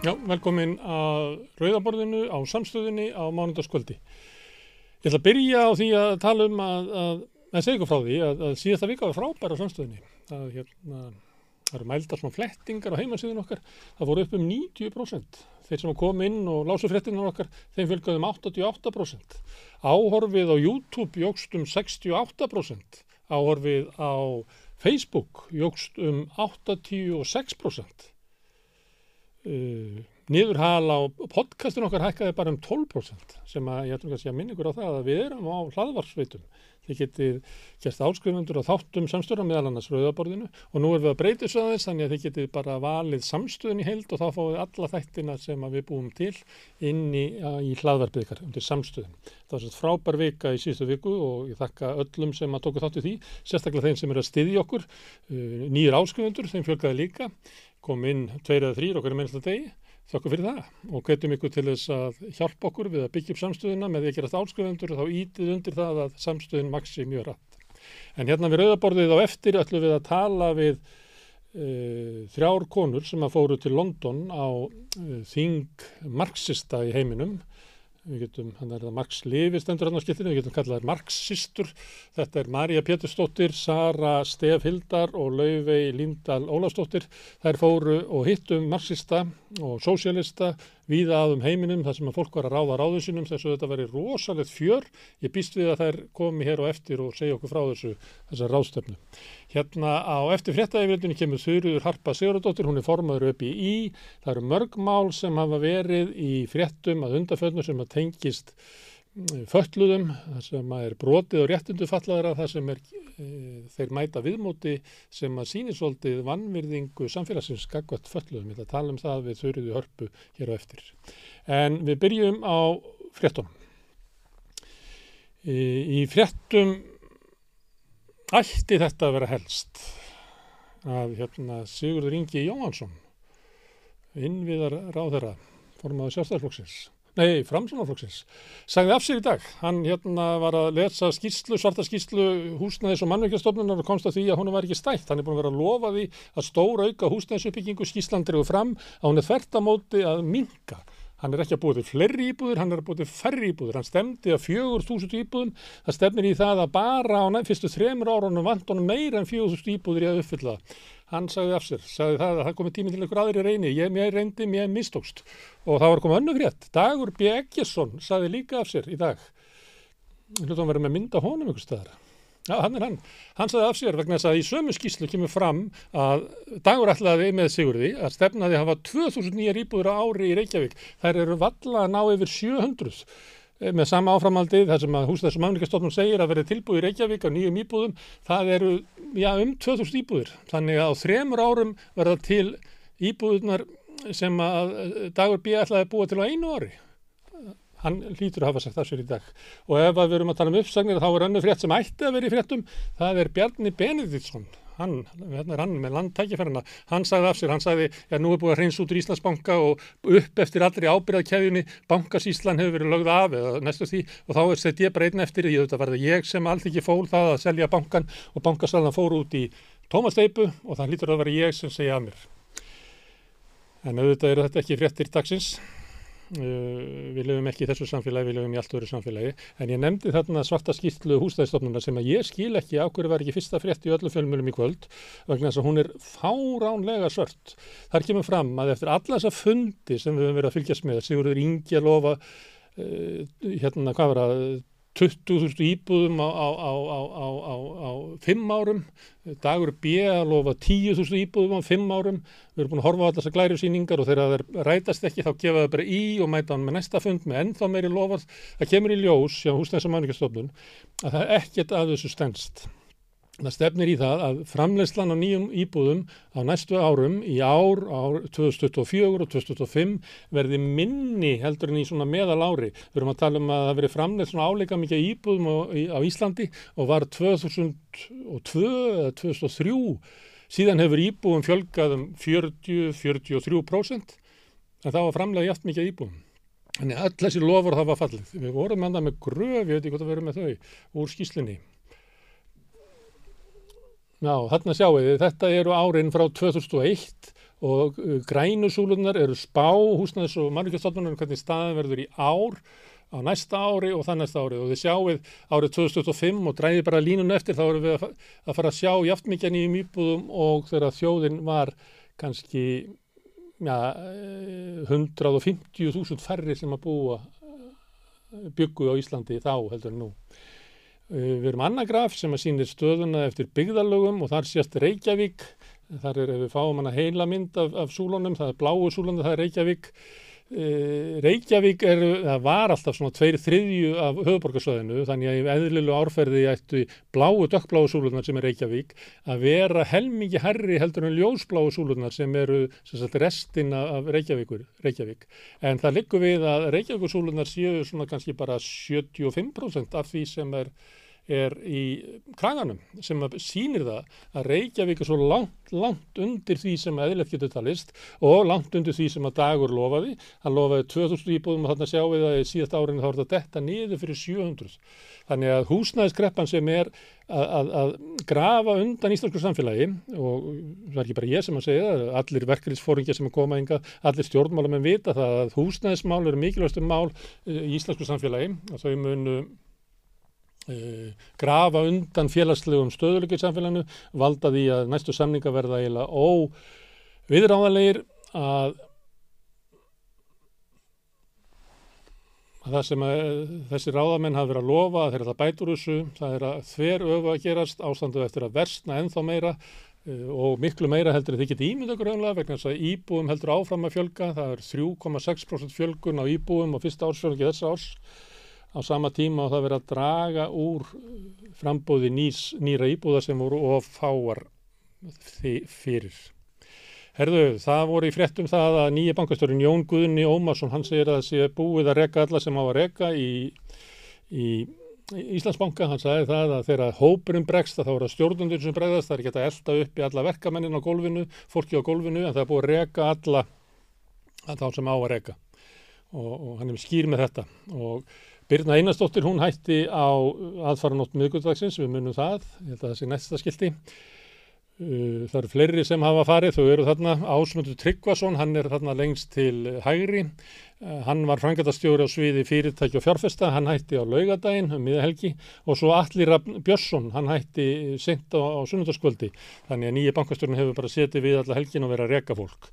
Já, velkomin að Rauðaborðinu á samstöðunni á mánundaskvöldi. Ég ætla að byrja á því að tala um að, að, að segja ykkur frá því að, að síðasta vika var frábæra á samstöðunni. Það, hérna, það eru mældar svona flettingar á heimasíðun okkar. Það voru upp um 90%. Þeir sem kom inn og lásu frettinnar okkar, þeim fylgjaðum 88%. Áhorfið á YouTube jógst um 68%. Áhorfið á Facebook jógst um 86%. Uh, niðurhal á podcastun okkar hækkaði bara um 12% sem að ég ætlum að minna ykkur á það að við erum á hlaðvarsveitum þið getið gert áskrifundur á þáttum samstöðan meðal annars rauðaborðinu og nú erum við að breyta þessu aðeins þannig að þið getið bara valið samstöðun í heild og þá fáið alla þættina sem við búum til inn í, í hlaðvarpið ykkar undir samstöðun. Það var svona frábær vika í síðustu viku og ég þakka öllum sem að tóku þáttu því, sérstaklega þeim sem er að styðja okkur, uh, nýjir áskrifundur, þeim fjölgaði líka kom inn tveir eða þrýr okkar minnst að degi. Þakku fyrir það. Og hvetjum ykkur til þess að hjálpa okkur við að byggja upp samstöðuna. Með því að gera álskrifundur og þá ítið undir það að samstöðun maksi mjög rætt. En hérna við rauðaborðið á eftir ætlum við að tala við uh, þrjár konur sem að fóru til London á uh, þing marxista í heiminum við getum, hann er það Marx Livi stendur hann á skiltinu, við getum kallað Marxistur. Þetta er Marja Pétursdóttir Sara Stef Hildar og Laufey Líndal Ólastóttir þær fóru og hittum marxista og sósialista víða aðum heiminum þar sem að fólk var að ráða ráðu sínum þess að þetta veri rosalegt fjör. Ég býst við að þær komi hér og eftir og segja okkur frá þessu þessar ráðstöfnu hérna á eftir fréttaeyfjöldunni kemur Þurður Harpa Sigurðardóttir hún er formaður upp í í það eru mörgmál sem hafa verið í fréttum að undaföldnu sem að tengist föllluðum, það sem er brotið og réttundu fallaðara, það sem er e, þeir mæta viðmóti sem að sýnir svolítið vannvirðingu samfélagsins skakvært föllluðum. Ég ætla að tala um það við þurruðu hörpu hér á eftir. En við byrjum á fréttum. E, í fréttum ætti þetta að vera helst að hérna, Sigurður Ingi Jóhansson innviðar ráðherra formaður sjálfstæðarflokksins nei, framsunarflokksins, sagði af sér í dag. Hann hérna var að lesa skýslu, svarta skýslu húsnæðis og mannveikjastofnunar og komst að því að hún var ekki stætt. Hann er búin að vera að lofa því að stóra auka húsnæðisuppbyggingu skýslandriðu fram að hún er þvert að móti að minka. Hann er ekki að búið til flerri íbúður, hann er að búið til færri íbúður. Hann stemdi að fjögur þúsund íbúðum. Það stefnir í það að bara á fyrstu þremur árunum vant honum meira en fjögur þúsund íbúður í að uppfylla hann sagði af sér, sagði það að það komið tími til einhver aðri reyni, ég, mér reyndi, mér mistókst og það var komið önnu frétt Dagur B. Eggersson sagði líka af sér í dag hljóttum að vera með mynda honum einhver staðar Já, hann er hann, hann sagði af sér vegna þess að í sömu skíslu kemur fram að Dagur ætlaði með Sigurði að stefnaði að hafa 2000 nýjar íbúður á ári í Reykjavík, þær eru valla að ná yfir 700 Eh, með sama áframaldi þar sem að húsnæðsum afningastofnum segir að verði tilbúið í Reykjavík á nýjum íbúðum, það eru já, um 2000 íbúður. Þannig að á þremur árum verða til íbúðunar sem að eh, Dagur B. ætlaði búa til á einu ári. Hann hlýtur að hafa sagt það sér í dag. Og ef við erum að tala um uppsagnir þá er önnu frétt sem ætti að vera í fréttum, það er Bjarni Benediktsson. Hann, hérna er hann með landtækifærarna, hann sagði af sér, hann sagði, já nú er búið að reyns út í Íslandsbanka og upp eftir allri ábyrðakæðjunni, bankasíslan hefur verið lögð af eða næstu því. Og þá er sett ég bara einn eftir, ég auðvitað var það ég sem allt ekki fól það að selja bankan og bankasalna fór út í tómasteipu og það hlýtur að vera ég sem segja af mér. En auðvitað eru þetta ekki fréttir dagsins við lefum ekki í þessu samfélagi, við lefum í allt öru samfélagi. En ég nefndi þarna svarta skýrtlu húsnæðistofnuna sem að ég skil ekki á hverju var ekki fyrsta frétt í öllu fjölmjölum í kvöld vegna þess að hún er fáránlega svört. Þar kemur fram að eftir alla þessa fundi sem við höfum verið að fylgjast með Sigurður Ingi að lofa uh, hérna hvað var að 20.000 íbúðum á, á, á, á fimm árum, dagur B að lofa 10.000 íbúðum á fimm árum, við erum búin að horfa á allar þessar glæri síningar og þegar það rætast ekki þá gefa það bara í og mæta hann með næsta fund með ennþá meiri lofað, það kemur í ljós hjá húsnæðis- og manningastofnun að það er ekkert að þessu stendst. Það stefnir í það að framleyslan á nýjum íbúðum á næstu árum í ár, ár 2024 og 2025 verði minni heldur en í svona meðal ári. Við erum að tala um að það veri framleyst svona áleika mikið íbúðum á, á Íslandi og var 2002 eða 2003 síðan hefur íbúðum fjölgað um 40-43% en það var framlega hjátt mikið íbúðum. Þannig að öll þessi lofur það var fallið. Við vorum enda með gröf, ég veit ekki hvort að vera með þau úr skýslinni. Já, þarna sjáu þið, þetta eru árin frá 2001 og uh, grænusúlunar eru spá húsnæðis og mannvíkjastofnunar hvernig staðan verður í ár á næsta ári og það næsta ári og þið sjáuð árið 2025 og dræðið bara línun eftir þá erum við að, að fara að sjá jaftmikið nýjum íbúðum og þegar þjóðin var kannski ja, 150.000 færri sem að búa byggu á Íslandi þá heldur nú. Við erum annagraf sem að sýnir stöðuna eftir byggðalögum og þar sést Reykjavík, þar er ef við fáum hana heila mynd af, af súlunum, það er bláu súlunum, það er Reykjavík. Reykjavík er, var alltaf svona tveir þriðju af höfuborgarsöðinu þannig að í eðlilu árferði ættu bláu dökkbláu súlunar sem er Reykjavík að vera helmingi herri heldur en ljósbláu súlunar sem eru sem sagt, restin af Reykjavíkur, Reykjavík. En það liggur við að Reykjavíkur súlunar séu svona kannski bara 75% af því sem er er í kraganum sem sýnir það að Reykjavík er svo langt, langt undir því sem eðlert getur talist og langt undir því sem að dagur lofaði. Hann lofaði 2000 íbúðum og þarna sjáum við að í síðast árinu þá er þetta detta niður fyrir 700. Þannig að húsnæðiskreppan sem er að, að, að grafa undan íslensku samfélagi og það er ekki bara ég sem að segja það, allir verkefnisfóringja sem er komað ynga, allir stjórnmála með vita það að húsnæðismál eru mikilvægstum mál í íslensku samfélagi og þau munu grafa undan félagslegum stöðuleik í samfélaginu, valda því að næstu samninga verða eiginlega óviðráðanlegir að, að það sem að, þessi ráðamenn hafa verið að lofa að þeirra það bætur þessu, það er að þver öfu að gerast, ástandu eftir að versna ennþá meira uh, og miklu meira heldur þið geti ímynd okkur höfumlega vegna þess að íbúum heldur áfram að fjölga, það er 3,6% fjölgun á íbúum á fyrsta ársfjölgi þessa árs á sama tíma og það verið að draga úr frambóði nýs, nýra íbúða sem voru of fáar fyrir. Herðu, það voru í fréttum það að nýja bankastjórin Jón Guðni Ómarsson, hann segir að sé búið að reka alla sem á að reka í, í Íslandsbanka, hann sagði það að þegar hópurinn bregst að þá eru stjórnundur sem bregðast, það er að elda upp í alla verkamennin á gólfinu, fólki á gólfinu, en það er búið að reka alla þá sem á að reka. Og, og hann er skýr með þetta. Og Birna Einarsdóttir, hún hætti á aðfaranótt miðgutdagsins, við munum það, ég held að það sé næsta skildi. Uh, það eru fleiri sem hafa farið, þau eru þarna, Ásmundur Tryggvason, hann er þarna lengst til hægri, uh, hann var frangatastjóri á sviði fyrirtæki og fjárfesta, hann hætti á laugadaginn um miðahelgi og svo Allir Björnsson, hann hætti sent á, á sunnundaskvöldi, þannig að nýja bankastjórun hefur bara setið við alla helgin og verið að reka fólk.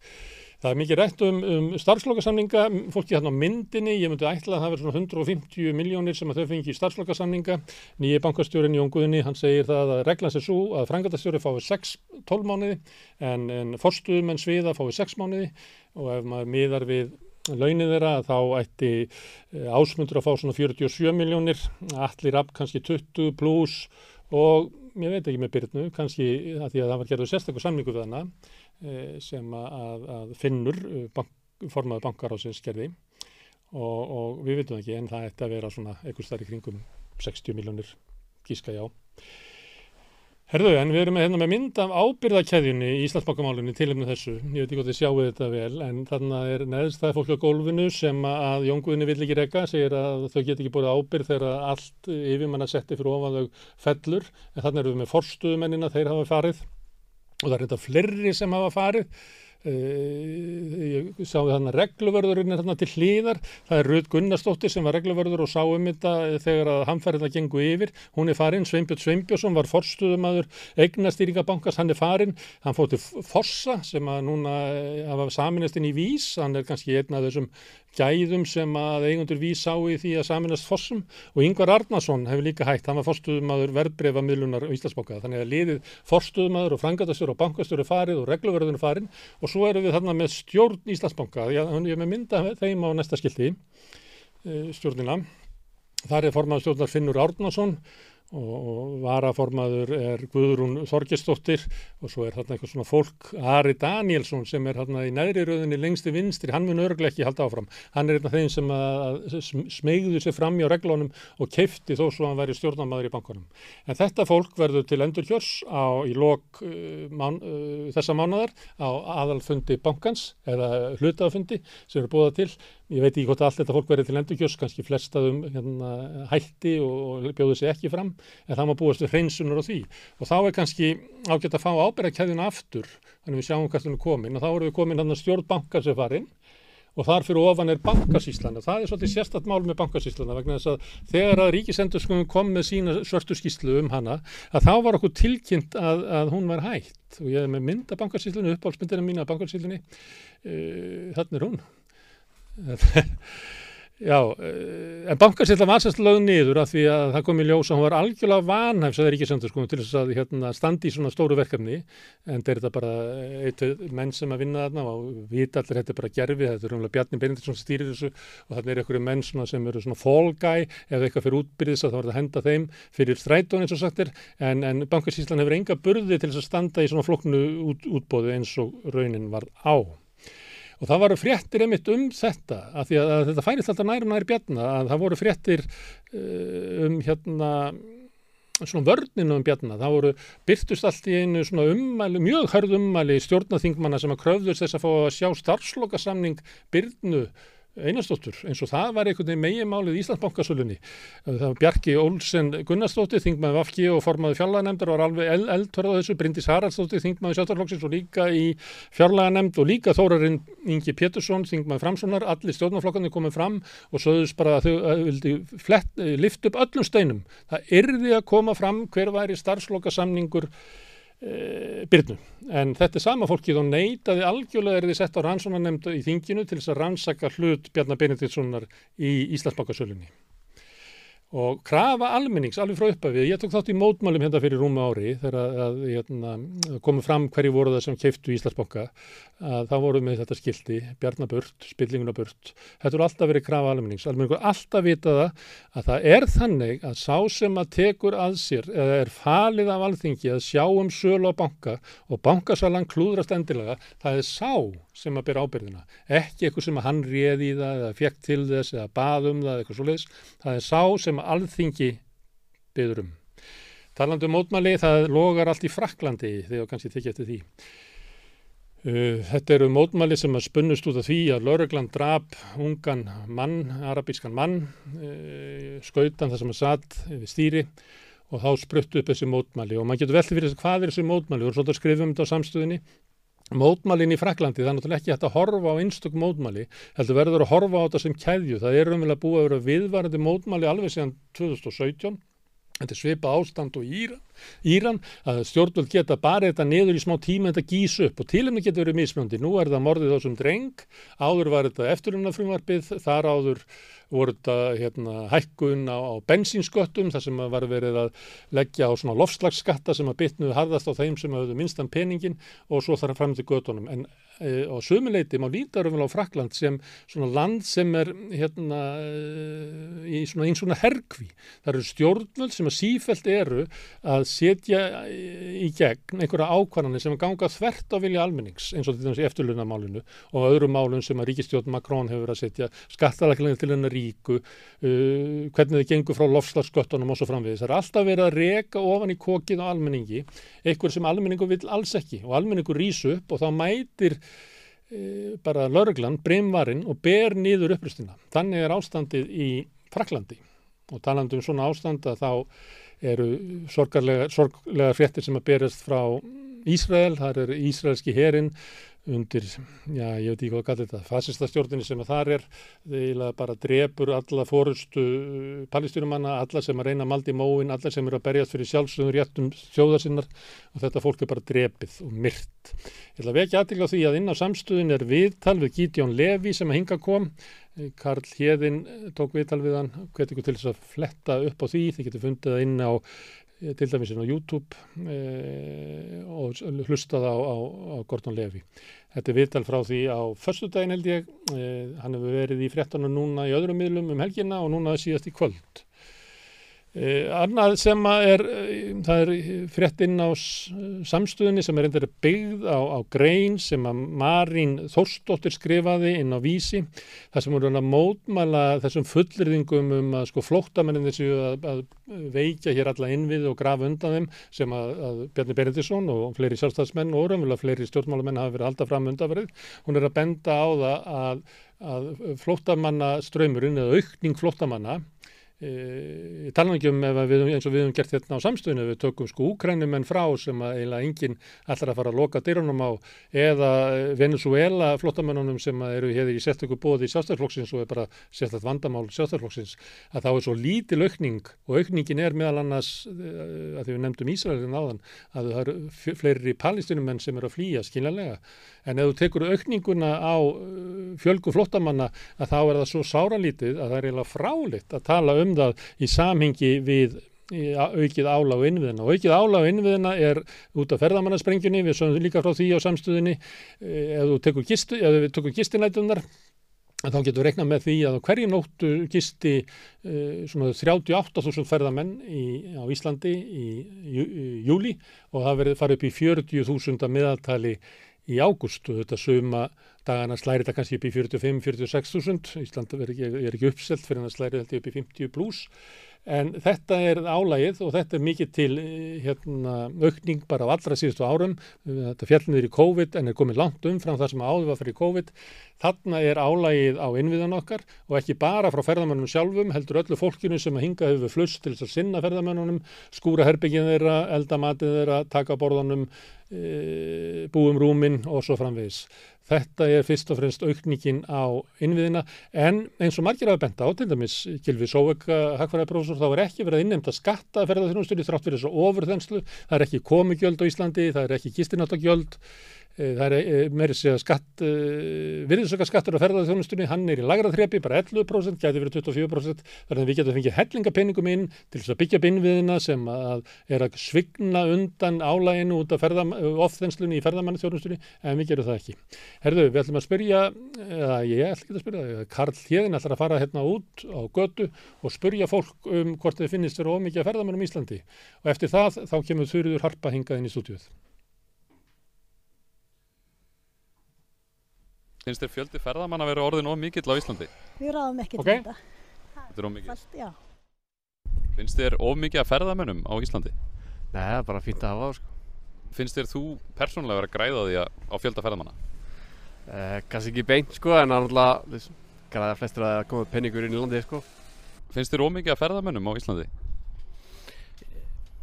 Það er mikið rætt um, um starfslokasamninga, fólki hérna á myndinni, ég myndi ætla að það verður svona 150 miljónir sem að þau fengi í starfslokasamninga. Nýji bankastjórin Jón Guðni, hann segir það að reglans er svo að frangatastjóri fái 6-12 mánuði en, en forstuðum en sviða fái 6 mánuði. Og ef maður miðar við launið þeirra þá ætti eh, ásmundur að fá svona 47 miljónir, allir af kannski 20 pluss og ég veit ekki með byrnu, kannski að því að það var gerðið sérstaklega samningu við hana sem að, að finnur eh, bank, formaður bankar á sér skerði og, og við veitum ekki en það ætti að vera svona eitthvað starf í kringum 60 miljónir gíska já. Herðu, en við erum hérna með mynd af ábyrðakæðjunni í Íslandsbankamálunni til um þessu, ég veit ekki hvort þið sjáu þetta vel, en þannig er neðst það fólk á gólfinu sem að Jónguðinni vill ekki reyka, segir að þau get ekki búið ábyrð þegar allt yfirmanna setti fyrir ofan þau fellur, en þannig erum við með forstuðumennina, þeir hafa farið og það er þetta flerri sem hafa farið. Uh, ég sá þannig að regluvörðurinn er þarna til hlýðar það er Rud Gunnarsdóttir sem var regluvörður og sá um þetta þegar að hamfærið að gengu yfir. Hún er farin, Sveinbjörn Sveinbjörnsson var forstuðumadur, eignastýringabankas hann er farin, hann fótti Fossa sem að núna eh, hafa saminast inn í Vís, hann er kannski einn af þessum gæðum sem að eigundur Vís sá í því að saminast Fossum. Og Yngvar Arnason hefur líka hægt, hann var forstuðumadur verðbrefa miðlunar Íslandsbóka, þannig að liðið forstuðumadur og frangatastjóru og bankastjóru farið og regluvörðun farin og svo erum við þarna með stjórn Íslandsbanka, ég er með mynda þeim á næsta skilti, eh, stjórnina, þar er formadur stjórnar Finnur Árnason og varaformaður er Guðrún Þorgestóttir og svo er þarna eitthvað svona fólk Ari Danielsson sem er þarna í næri rauðinni lengsti vinstri, hann mun örglega ekki halda áfram. Hann er af þeim sem smegðu sér fram í á reglunum og keifti þó svo hann væri stjórnamaður í bankunum en þetta fólk verður til endur kjörs á í lok uh, mán, uh, þessa mánadar á aðalfundi bankans eða hlutafundi sem eru búið til ég veit ekki hvort allt þetta fólk verið til endurkjörs, kannski flestaðum hérna, hætti og, og bjóðu sér ekki fram, en það má búast við hreinsunar á því. Og þá er kannski ágætt að fá ábyrgakæðina aftur, þannig við sjáum hún er komin og þá erum við komin hann að stjórnbankar sem farin og þar fyrir ofan er bankasíslana. Það er svolítið sérstatt mál með bankasíslana vegna þess að þegar að ríkisendurskungum kom með sína svörstu skíslu um hana að þá var okkur tilkynnt að, að hún var hægt og ég hef með mynda bankasíslunu, uppáhaldsmyndina mín af bankasíslunni, uh, þannig er hún. Já, eh, en bankasýtla var sérst lögð niður af því að það kom í ljós að hún var algjörlega vanhæfs að það er ekki sendur sko til þess að hérna, standi í svona stóru verkefni. En þetta er þetta bara eitt menn sem að vinna þarna og vita allir þetta er bara gerfi, þetta er umlega Bjarni Benediksson stýrir þessu og þarna er einhverju menn sem eru svona guy eða eitthvað fyrir útbyrðis að það að henda þeim fyrir strætón eins og sagt er. En, en bankasýtlan hefur enga burði til þess að standa í svona floknu út, útbóðu eins og raunin var á og það varu fréttir einmitt um þetta að að, þetta færist alltaf næri næri bjarna að það voru fréttir uh, um hérna svona vörninu um bjarna, það voru byrtust allt í einu svona ummæli, mjög hörð ummæli stjórnaþingmanna sem að kröfðust þess að fá að sjá starfslokasamning byrnu einastóttur eins og það var einhvern veginn meginmálið í Íslandsbankasölunni. Það var Bjarki Olsen Gunnarsdóttir, þingmaði Vafki og formaði fjárlaganemndar var alveg eld, eldhverð á þessu, Bryndis Haraldsdóttir, þingmaði Sjáttaflokksins og líka í fjárlaganemnd og líka Þórarinn Ingi Pétursson, þingmaði Framssonar, allir stjórnarflokkarnir komið fram og sögðus bara að þau vildi flett, lift upp öllum steinum. Það yrði að koma fram hver væri starfslokasamningur e, byrnu. En þetta er sama fólkið og neytaði algjörlega er þið sett á rannsónanemndu í þinginu til þess að rannsaka hlut Bjarnar Benediktssonar í Íslandsbákasölunni og krafa almennings alveg frá uppafið. Ég tók þátt í mótmálum hérna fyrir rúma ári þegar að, hérna, komu fram hverju voru það sem keiftu Íslandsbanka að það voru með þetta skildi, Bjarnaburt, Spillingunaburt. Þetta voru alltaf verið krafa almennings. Almenningur alltaf vita það að það er þannig að sá sem að tekur að sér eða er falið af alþingi að sjá um sölu á banka og bankasalan klúðrast endilega, það er sá sem að byrja ábyrðina. Ekki eitthvað sem að hann réði í það eða fekk til þess eða bað um það eða eitthvað svo leiðis. Það er sá sem að alþingi byrður um. Talandu um mótmæli, það logar allt í Fraklandi þegar kannski tekja eftir því. Uh, þetta eru mótmæli sem að spunnust út af því að Lörgland drap ungan mann, arabískan mann, uh, skautan þar sem að satt við stýri og þá spruttu upp þessi mótmæli og maður getur veltið fyrir þess að hvað er þessi mótmæli, við vorum svolítið að skrifa um þetta á samstöðinni mótmælinn í Fraklandi, það er náttúrulega ekki hægt að horfa á einstaklega mótmæli, heldur verður að horfa á þetta sem kæðju, það er umvel að búa að vera viðvarandi mótmæli alveg síðan 2017 þetta er svipa ástand og Íran, Íran að stjórnvöld geta bara þetta niður í smá tíma þetta gís upp og tilumni getur verið mismjöndi, nú er það morðið á sem dreng, áður var þetta eftirlunafrumvarpið, þar áður voru þetta hérna, hækkun á, á bensínsköttum þar sem var verið að leggja á svona lofslagsskatta sem að bytnuðu harðast á þeim sem hafðu minstan peningin og svo þarf fram til göttunum. En e, á sömuleiti má líta raunverulega á Frakland sem svona land sem er hérna e, í svona einn svona herkvi. Það eru stjórnvöld sem að sífælt eru að setja í gegn einhverja ákvarðanir sem ganga þvert á vilja almennings eins og til dæmis eftirlunamálinu og öðrum málum sem að ríkistjórn Makrón hefur að setja skattalæklingar til hennar ríku, uh, hvernig þið gengur frá lofslagsgöttunum og svo framvegis. Það er alltaf verið að reka ofan í kokið á almenningi, einhver sem almenningu vil alls ekki og almenningu rýs upp og þá mætir bara lauruglan, breymvarinn og ber nýður upplýstina. Þannig er ástandið í Fraklandi og talandu um svona ástand að þá eru sorglega fréttir sem að berast frá Ísrael, það er Ísraelski herin undir, já ég veit ekki hvað að kalla þetta, fasistastjórnini sem þar er, þeir bara drefur alla fórustu uh, palistýrumanna, alla sem að reyna maldi móin, alla sem eru að berjast fyrir sjálfsögum réttum sjóðarsinnar og þetta fólk er bara drefið og myrt. Ég ætla að vekja aðtil á því að inn á samstöðin er viðtal við Gítjón Levi sem að hinga kom, Karl Hjeðin tók viðtal við hann, hvernig ykkur til þess að fletta upp á því, þið getur fundið það inn á Eh, til dæmis inn á YouTube e, og hlustað á, á, á Gordon Levi. Þetta er viðtal frá því á förstu daginn held ég, e, hann hefur verið í fréttanum núna í öðrum miðlum um helgina og núna síðast í kvöld. Uh, annað sem er, uh, það er frétt inn á samstöðinni sem er reyndar byggð á, á grein sem að Marín Þórsdóttir skrifaði inn á vísi þar sem voru að mótmæla þessum fullriðingum um að sko flóttamenninni séu að, að veikja hér alla innvið og grafa undan þeim sem að, að Bjarni Berendisson og fleiri sjálfstæðsmenn og raunverulega fleiri stjórnmálamenn hafa verið alltaf fram undanverið. Hún er að benda á það að, að flóttamanna ströymurinn eða aukning flóttamanna Ég tala ekki um við, eins og við hefum gert hérna á samstöðinu, við tökum sko úkrænumenn frá sem að eiginlega enginn ætlar að fara að loka dyrunum á eða Venezuela flottamennunum sem eru hér í sérstöku bóði í sjálfstæðarflokksins og er bara sérstaklega vandamál sjálfstæðarflokksins að þá er svo lítil aukning og aukningin er meðal annars að því við nefndum Ísraelin áðan að það eru fleiri palestinumenn sem eru að flýja skiljanlega en ef þú tekur aukninguna á fjölgu flottamanna að þá er það svo sáralítið að það er eiginlega frálitt að tala um það í samhengi við aukið álág innviðina. Og aukið álág innviðina er út af ferðamannasprengjunni við sögum líka frá því á samstöðinni ef þú tekur, gistu, ef við tekur gistinætunar þá getur við reiknað með því að hverju nóttu gisti uh, svona 38.000 ferðamenn í, á Íslandi í, í, í júli og það verið farið upp í 40.000 að miðaltali í ágúst. Og þetta suma dagana slæri þetta kannski upp í 45-46.000 Ísland er ekki, er ekki uppselt fyrir að slæri þetta upp í 50 pluss en þetta er álægið og þetta er mikið til hérna, aukning bara á allra síðustu árum. Þetta fjallniður í COVID en er komið langt umfram það sem áður var fyrir COVID. Þarna er álægið á innviðan okkar og ekki bara frá ferðamennunum sjálfum heldur öllu fólkinu sem hinga hefur flust til þess að sinna ferðamennunum skúra herbyggin þeirra, elda matið þeirra taka borðanum e, búum rúmin og svo framvegis Þetta er fyrst og fremst aukningin á innviðina en eins og margir hafa bent á, til dæmis Gilvi Sóvögg, hagfæraðarprófessor, þá er ekki verið að innnemta skatta að ferða þjónustunni þrátt fyrir þessu ofurþenslu, það er ekki komugjöld á Íslandi, það er ekki gistinátagjöld, Eh, það er eh, meiri segja skatt, eh, virðisökkarskattur á ferðarþjónustunni, hann er í lagra þrepi, bara 11%, gæti verið 24%, þannig að við getum fengið hellingapenningum inn til þess að byggja binnviðina sem að er að svigna undan álæginu út af ofþenslunni í ferðarmannþjónustunni, en við gerum það ekki. Herðu, við ætlum að spyrja, eða ég ætlum ekki að spyrja, Karl Hjeðin ætlar að fara hérna út á götu og spyrja fólk um hvort þið finnist þér ómikið ferðarmannum í Íslandi og eftir það þá kemur Þurður Harpa hingað inn í stúdíuð. Finnst þér fjöldi ferðamann að vera orðin of mikill á Íslandi? Við ráðum ekki okay. til þetta. Þetta er of mikill? Finnst þér of mikið að ferðamennum á Íslandi? Nei, það er bara fínt að hafa á sko. Finnst þér þú persónulega verið að græða því að, á fjölda ferðamanna? Eh, kannski ekki beint sko, en náttúrulega græða flestur að koma penningur inn í landi sko. Finnst þér of mikið að ferðamennum á Íslandi?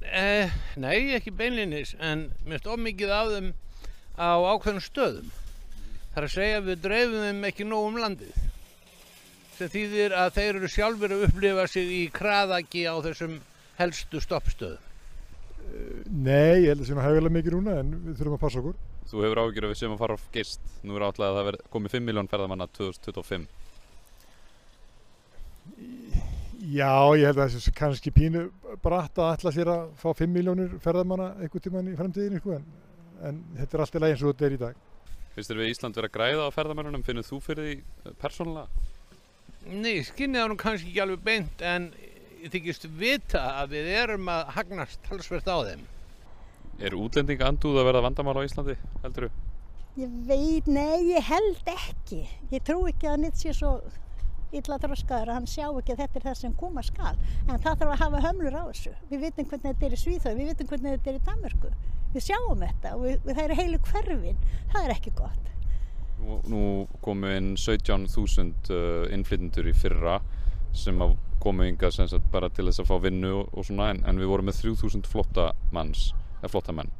Eh, nei, ekki beinlinis, en mér finnst of mikið af þeim á ákveðnum stöðum. Það er að segja að við dreifum þeim ekki nóg um landið. Það þýðir að þeir eru sjálfur að upplifa sig í kraðaki á þessum helstu stoppstöðum. Nei, ég held að það sé nú hefilega mikið núna en við þurfum að passa okkur. Þú hefur áhyggjur að við séum að fara á gist. Nú er átlega að það komið 5 miljón ferðamanna 2025. Já, ég held að það sé kannski pínu bratt að ætla sér að fá 5 miljónir ferðamanna einhvern tíman í framtíðinu sko en, en þetta er alltaf læginn svo þetta er í dag. Finnst þér við Ísland verið að græða á ferðamennunum? Finnir þú fyrir því persónulega? Nei, skinnið á nú kannski ekki alveg beint en ég þykist vita að við erum að hagnast talsvert á þeim. Er útlendinga andúð að verða vandamál á Íslandi, heldur þú? Ég veit, nei, ég held ekki. Ég trú ekki að nýtt sé svo illa þróskaður að hann sjá ekki að þetta er það sem koma skal. En það þarf að hafa hömlur á þessu. Við vitum hvernig þetta er í Svíþau, við vitum hvernig þetta er í Danmarku við sjáum þetta og við, það eru heilu hverfin. Það er ekki gott. Nú, nú komu inn 17.000 uh, innflytjendur í fyrra sem komu ynga bara til þess að fá vinnu og, og svona en, en við vorum með 3.000 flotta manns eða flotta menn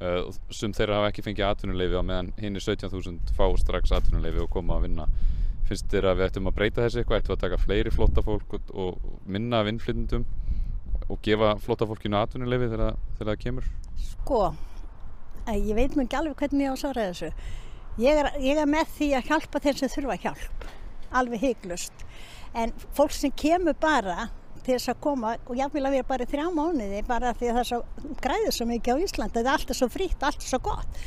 uh, sem þeirra hafa ekki fengið atvinnuleifi á meðan hinn er 17.000 fá strax atvinnuleifi og koma að vinna. Finnst þér að við ættum að breyta þessi eitthvað? Ættum að taka fleiri flotta fólk og, og minna af innflytjendum og gefa flotta fólkinu atvinnuleifi þegar, þegar það kemur Sko, ég veit nú ekki alveg hvernig ég á að svara þessu. Ég er, ég er með því að hjálpa þeim sem þurfa hjálp, alveg heiklust. En fólk sem kemur bara til þess að koma og jáfnvel að vera bara í þrjá mánuði bara því að það svo græðið svo mikið á Íslandi, það er alltaf svo frítt, alltaf svo gott.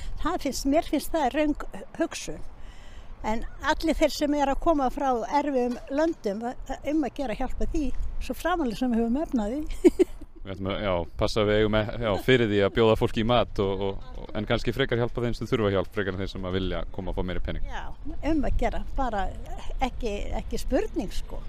Finnst, mér finnst það raung hugsun. En allir þeir sem er að koma frá erfiðum löndum um að gera hjálpa því svo framalega sem við höfum efnaði. Já, passa við eigum e- já, fyrir því að bjóða fólki í mat og, og, en kannski frekar hjálpa þeim sem þurfa hjálp, frekar þeim sem að vilja koma að fá meiri penning. Já, um að gera, bara ekki, ekki spurning sko.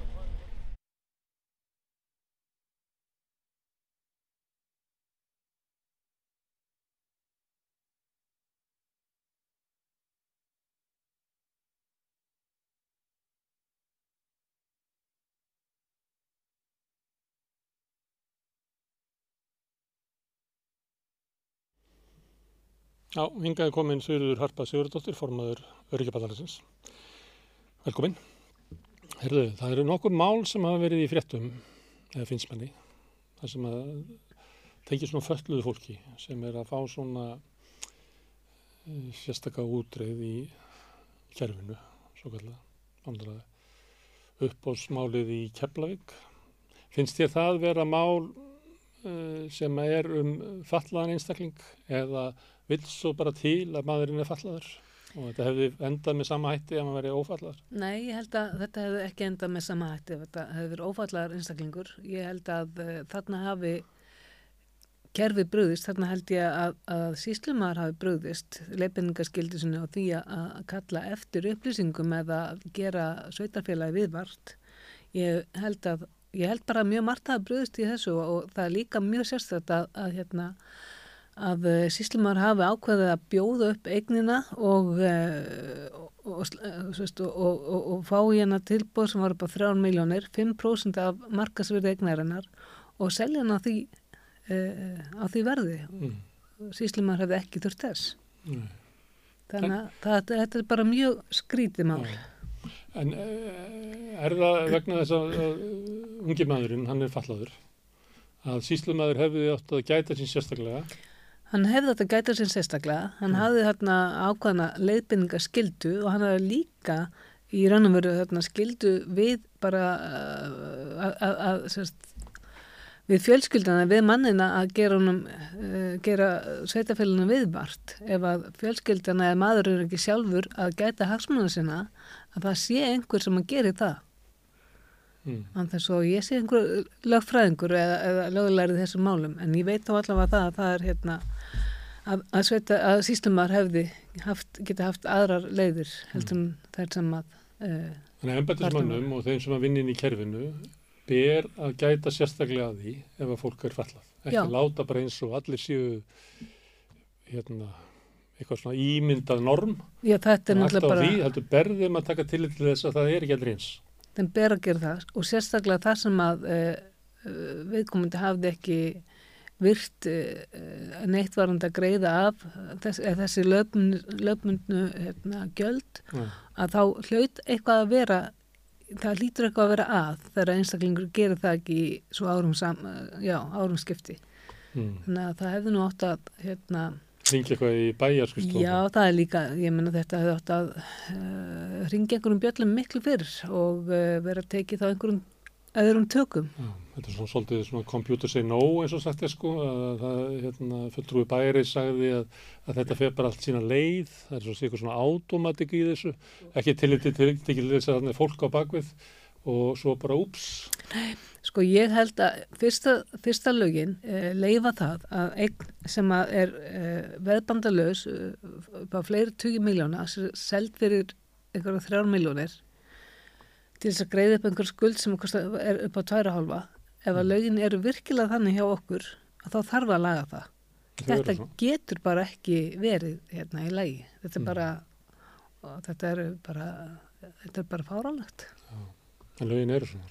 Já, hingaði komin Sigurður Harpa Sigurðardóttir, formaður Öryggjaballarinsins. Velkomin. Herðu, það eru nokkur mál sem hafa verið í fréttum, eða finnst manni, það sem að tengja svona fölluðu fólki sem er að fá svona uh, sérstakka útreið í kerfinu, svo kallega, vandraði, upp á smálið í Keflavík. Finnst þér það vera mál uh, sem er um fallaðan einstakling eða vill svo bara til að maðurinn er fallaður og þetta hefði endað með sama hætti ef maður verið ófallaður. Nei, ég held að þetta hefði ekki endað með sama hætti þetta hefði verið ófallaðar einstaklingur. Ég held að uh, þarna hafi kerfið bröðist, þarna held ég að, að síslumar hafi bröðist leifinningaskildi sinni á því að kalla eftir upplýsingum eða gera sveitarfélagi viðvart. Ég held að Ég held bara að mjög margt hafa bröðist í þessu og það er líka mjög sérstætt að, að hérna, að síslumar hafi ákveðið að bjóða upp eignina og, og, og, og fá hérna tilbúð sem var upp á 3 miljónir, 5% af markasverði eignarinnar og selja hann á því, á því verði. Mm. Síslumar hefði ekki þurft þess. Mm. Þannig að það, þetta er bara mjög skrítið mál. En er það vegna þess að ungi maðurinn, hann er fallaður, að síslumæður hefði átt að gæta sín sérstaklega? Hann hefði átt að gæta sín sérstaklega, hann mm. hafði hérna ákvæðana leiðbynninga skildu og hann hafði líka í raun og veru hérna, skildu við bara að við fjölskyldana, við mannina að gera, uh, gera sveitafélaginu viðvart ef að fjölskyldana eða maður eru ekki sjálfur að gæta hagsmunna sinna að það sé einhver sem að gera það mm. þannig að svo ég sé einhver lögfræðingur eða, eða lögulærið þessum málum en ég veit þá allavega það að það er hérna að, að, sveita, að sístumar hefði haft, geta haft aðrar leiðir heldur mm. þær sem að uh, Þannig að embættismannum og þeim sem að vinna inn í kerfinu ber að gæta sérstaklega að því ef að fólk er fallað. Ekki Já. láta bara eins og allir séu hérna, eitthvað svona ímyndað norm. Já, þetta er náttúrulega bara... Því heldur berðum að taka til þess að það er ekki allir eins. Þeim ber að gera það og sérstaklega það sem að uh, viðkomandi hafði ekki virt uh, neitt varand að greiða af þess, þessi löfmyndu hérna, gjöld ja. að þá hlaut eitthvað að vera það lítur eitthvað að vera að þegar einstaklingur gerir það ekki svo árum, sam, já, árum skipti mm. þannig að það hefði nú átt að hérna Ringi eitthvað í bæjarskustofn Já, það er líka, ég menna þetta hefði átt að uh, ringi einhverjum bjöllum miklu fyrr og uh, vera að teki þá einhverjum öðrum tökum Já, þetta er svona svolítið svona computer say no eins og sagt ég sko að það, hérna, fulltrúi bæri sagði að, að þetta feð bara allt sína leið það er svona svona automatik í þessu ekki til þess að er fólk á bakvið og svo bara úps. Nei, sko ég held að fyrsta, fyrsta lögin eh, leifa það að einn sem að er eh, veðbandalös eh, á fleiri 20 miljóna seld fyrir einhverja þrjár miljónir til þess að greiða upp einhver skuld sem er upp á tværa hálfa ef að mm. lögin eru virkilega þannig hjá okkur þá þarf að laga það. Þetta getur bara ekki verið hérna í lagi. Þetta er mm. bara þetta er bara þetta er bara fárálegt en lögin eru svona.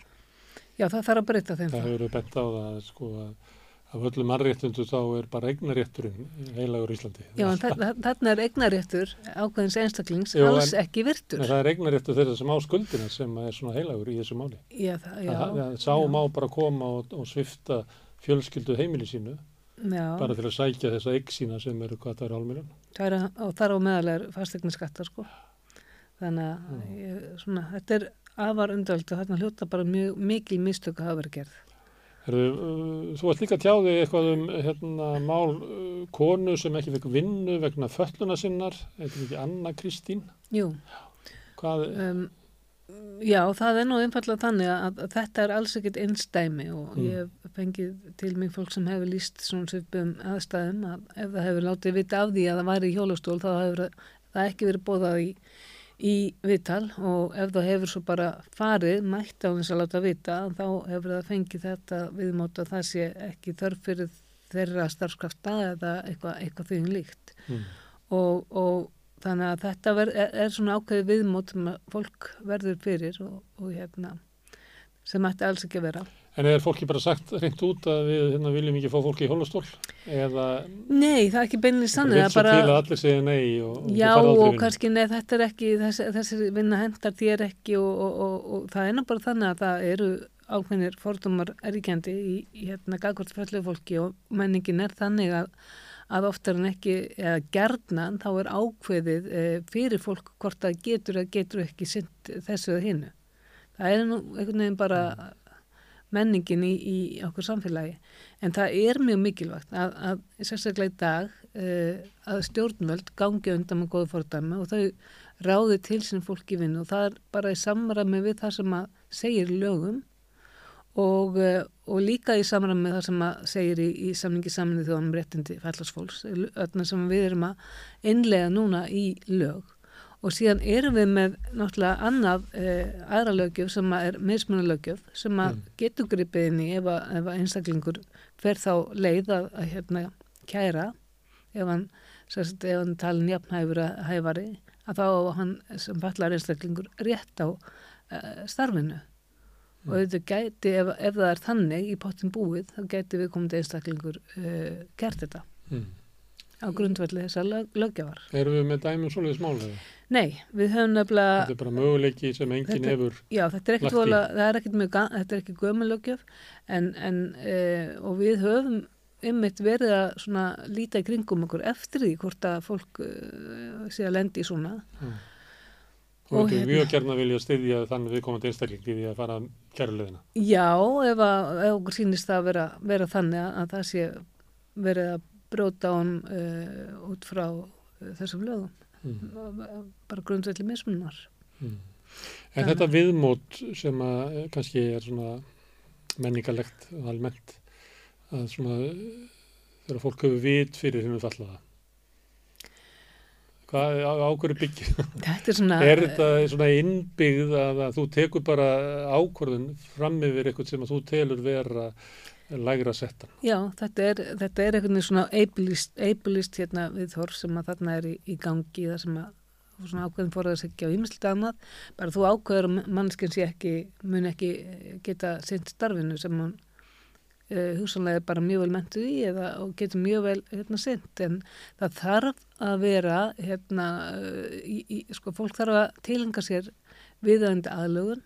Já það þarf að breyta þeim það hefur bent á það sko að af öllum mannréttundu þá er bara eignarétturinn heilagur Íslandi. Já, þarna er eignaréttur ákveðins einstaklings Jú, alls en, ekki virtur. En það er eignaréttur þeirra sem á skuldina sem er svona heilagur í þessu máli. Já, það, já. Það, það sá já. má bara koma og, og svifta fjölskyldu heimili sínu já. bara til að sækja þessa eigg sína sem eru hvað það eru álmjörn. Og þar á meðal er fastegnaskattar sko. Þannig að ég, svona, þetta er afar undöld og þarna hljóta bara mjög mikil mistöku hafa verið gerð. Herðu, uh, þú ætti líka að tjá þig eitthvað um hérna, mál uh, konu sem ekki fekk vinnu vegna fölluna sinnar, eitthvað ekki Anna Kristín. Jú. Hvað? Um, Já, það er nú einfallega þannig að, að þetta er alls ekkert einstæmi og Mm. ég fengið til mig fólk sem hefur líst svona svipum aðstæðum að ef það hefur látið vita af því að það væri í hjólastól þá hefur það ekki verið bóðað í, í vital og ef það hefur svo bara farið mætt á þess að láta vita þá hefur það fengið þetta viðmót að það sé ekki þörf fyrir þeirra starfskrafta eða eitthvað, eitthvað því líkt Mm. og, og þannig að þetta ver, er, er svona ákveði viðmót sem fólk verður fyrir og, og hérna sem ætti alls ekki að vera. En er fólki bara sagt reynd út að við hérna, viljum ekki fá fólki í hólastól? Eða Nei, það er ekki beinlega það sannig vil að svo bara til að allir segja nei og, og Já og kannski nei þetta er ekki þessi, þessi vinna hendar þér ekki og, og, og, og það er bara þannig að það eru ákveðnir fordómar ríkjandi í, í hérna gagvart föllu fólki og menningin er þannig að, að oftar en ekki eða gerðnan þá er ákveðið e, fyrir fólk hvort það getur eða getur ekki sint þessu eða hinnu. Það er nú einhvern veginn bara menningin í, í okkur samfélagi. En það er mjög mikilvægt að, að sérstaklega í dag uh, að stjórnvöld gangi undan með góðu fordæmi og þau ráði til sín fólk í vinnu. Og það er bara í samræmi við það sem að segir lögum og, uh, og líka í samræmi með það sem að segir í, í samningi samnið þjóðanum réttindi fallarsfólks, öllna sem við erum að innlega núna í lög og síðan erum við með náttúrulega annað eh, aðra lögjöf sem að er mismunalögjöf sem að getur gripið inn í ef að, ef að einstaklingur fer þá leið að, að hérna kæra. Ef hann, sérst, ef hann talin jafnhæfur að hæfari að þá hann sem fallar einstaklingur rétt á uh, starfinu. Og þetta gæti, ef, ef það er þannig í pottin búið, þá gæti við komið einstaklingur uh, gert þetta. Mm. Á grundvelli þessar lög, lögjafar. Erum við með dæmum svoleiðis mál eða? Nei, við höfum nefnilega Þetta er bara möguleiki sem enginn hefur Já, þetta er ekkert lagt í. vola, er mjög, þetta er ekki gömulögjöf en, en e, og við höfum ymmit verið að svona líta í kringum okkur eftir því hvort að fólk e, sé að lendi í svona. og Og þetta hérna- mjög gerna vilja styðja þannig viðkomandi einstakling í því að fara kærulegina. Já, ef, að, ef okkur sýnist það að vera, vera þannig að, að það sé verið að brjóta án e, út frá e, þessum lögum. Mm. Bara grundvelli mismunar. Mm. En þetta viðmót sem að eh, kannski er svona menningalegt almennt að svona eh, þegar fólk hefur vit fyrir hinn fallaða. Hvað á, á hverju byggir? Þetta er svona... Er þetta svona innbyggð að, að þú tekur bara ákvörðun fram yfir eitthvað sem að þú telur vera lægra settan? Já, þetta er, þetta er einhvern veginn svona ableist, ableist hérna við þorf sem að þarna er í, í gangi það sem að svona ákveðin að segja á ýmislegt annað, bara þú ákveður að mannskinn sé ekki, mun ekki eh, geta sint starfinu sem hún uh, hugsanlega er bara mjög vel mentuð í eða og getur mjög vel hérna sint en það þarf að vera hérna, í, í, sko fólk þarf að tilenga sér viðöndi aðlögun.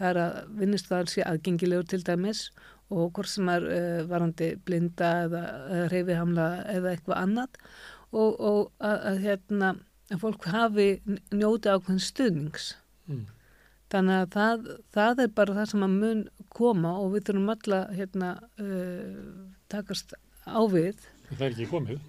Það er að vinnist það sé aðgengilegur til dæmis og hvort sem er uh, varandi blinda eða, reyfihamla eða eitthvað annað og, og að, að, hérna, að fólk hafi njóti ákveðin stuðnings. Mm. Þannig að það, það er bara það sem að mun koma og við þurfum alla hérna, uh, takast á við. Það er ekki komið.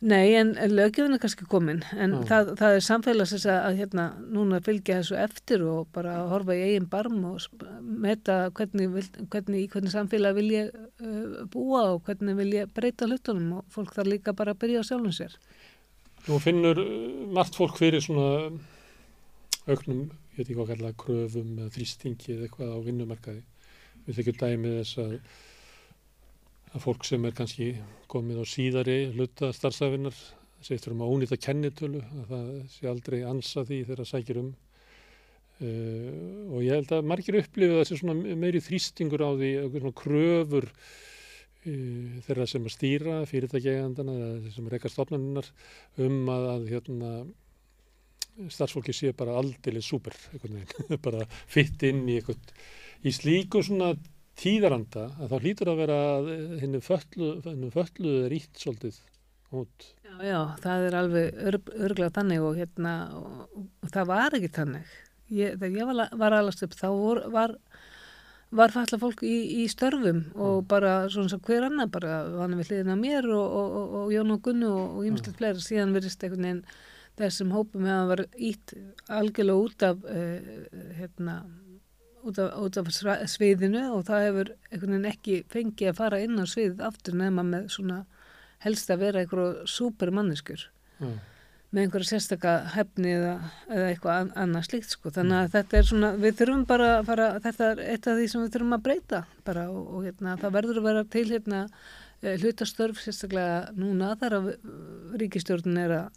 Nei, en, en löggjöfin er kannski komin, en Já. það, það er samfélagsins að, að hérna, núna fylgja þessu eftir og bara horfa í eigin barm og meta hvernig, hvernig, hvernig samfélag vil ég uh, búa og hvernig vil ég breyta hlutunum og fólk þarf líka bara að byrja á sjálfum sér. Nú finnur uh, margt fólk fyrir svona auknum, ég veit ekki hvað kalla kröfum eða þrýstingi eða eitthvað á vinnumarkaði. Við þykjum dæmið þess að, að fólk sem er kannski komið á síðari hluta starfsæfinnar segist um að ónýta kennitölu, að það sé aldrei ansa því þegar það sækir um. Uh, og ég held að margir upplifu þessi svona meiri þrýstingur á því, svona kröfur uh, þeirra sem að stýra fyrirtækjegandana eða þeir sem reyka stofnaninnar um að, að hérna, starfsfólki sé bara einhvern veginn, bara fitt inn í. Í slíku svona tíðaranda að þá hlýtur að vera að henni föllu, er ítt svolítið út. Já, já, það er alveg ör, örglega þannig og hérna, og, og það var ekki þannig. Ég, þegar ég var, var alast upp, þá vor, var, var falla fólk í, í störfum og bara svona sem hver annar, bara vann við hliðina á mér og, og, og, og Jón og Gunnu og, og ýmislegt fleira, síðan verðist einhvern veginn þessum hópum hefur verið ítt algjörlega út af, uh, hérna, út af, út af sviðinu og það hefur einhvern veginn ekki fengið að fara inn á sviðið aftur nema með svona helst að vera einhverju súpermanniskur Já. með einhverja sérstaka hefni eða, eða eitthvað an- annað slíkt sko. Þannig að þetta er svona, við þurfum bara að fara, þetta er eitt af því sem við þurfum að breyta bara og, og hérna, það verður að vera til hérna eh, hlutastörf sérstaklega núna þar að ríkistjórnin er að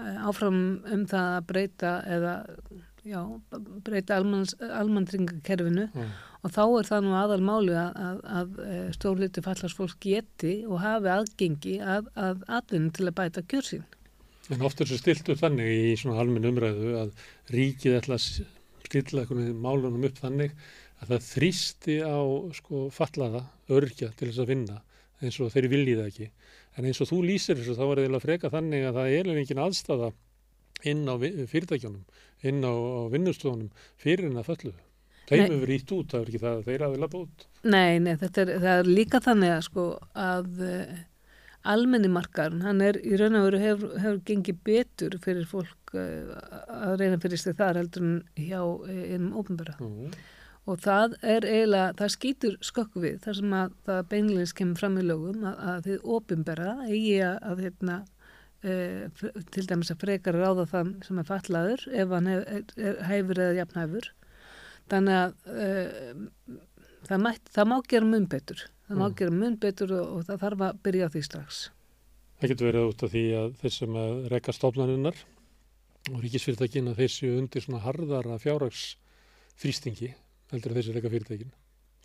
eh, áfram um það að breyta eða já, breyta almannringakerfinu Já. og þá er það nú aðal máli að, að, að eh, stórluti fallast fólk geti og hafi aðgengi að, að atvinni til að bæta kjörsín. En oft er svo stilt upp þannig í svona almenn umræðu að ríkið ætla að stilla málunum upp þannig að það þrýsti á sko fallaða örkja til þess að vinna eins og þeir viljið ekki. En eins og þú lýsir þessu þá er það freka þannig að það er engin aðstafa inn á fyrirtækjunum, inn á, á vinnustofunum fyrir en að föllu. Þeim hefur ítt út, það er ekki það að þeir hafi lappa út. Nei, nei, þetta er, er líka þannig að sko að uh, almenni markaðurinn, hann er í raun og veru hefur, hefur gengið betur fyrir fólk uh, að reyna fyrir sig þar heldur en hjá uh, innum ópenbæra. Já. Og það er eiginlega, það skýtur skökku við þar sem að það beinleins kemur fram í lögum að, að þið ópenbæra eigi að, að hérna, uh, til dæmis að frekar ráða þann sem er fallaður ef hann hef, hæfur eða jafnhæfur. Þannig að uh, það, mætt, það má gera mun betur. Það má Mm. gera mun betur og, og það þarf að byrja á því strax. Það getur verið út af því að þeir sem að reka stofnaninnar og ríkisfyrirtækin að þeir séu undir svona harðara fjárrags þrýstingi heldur en þeir sem reka fyrirtækin.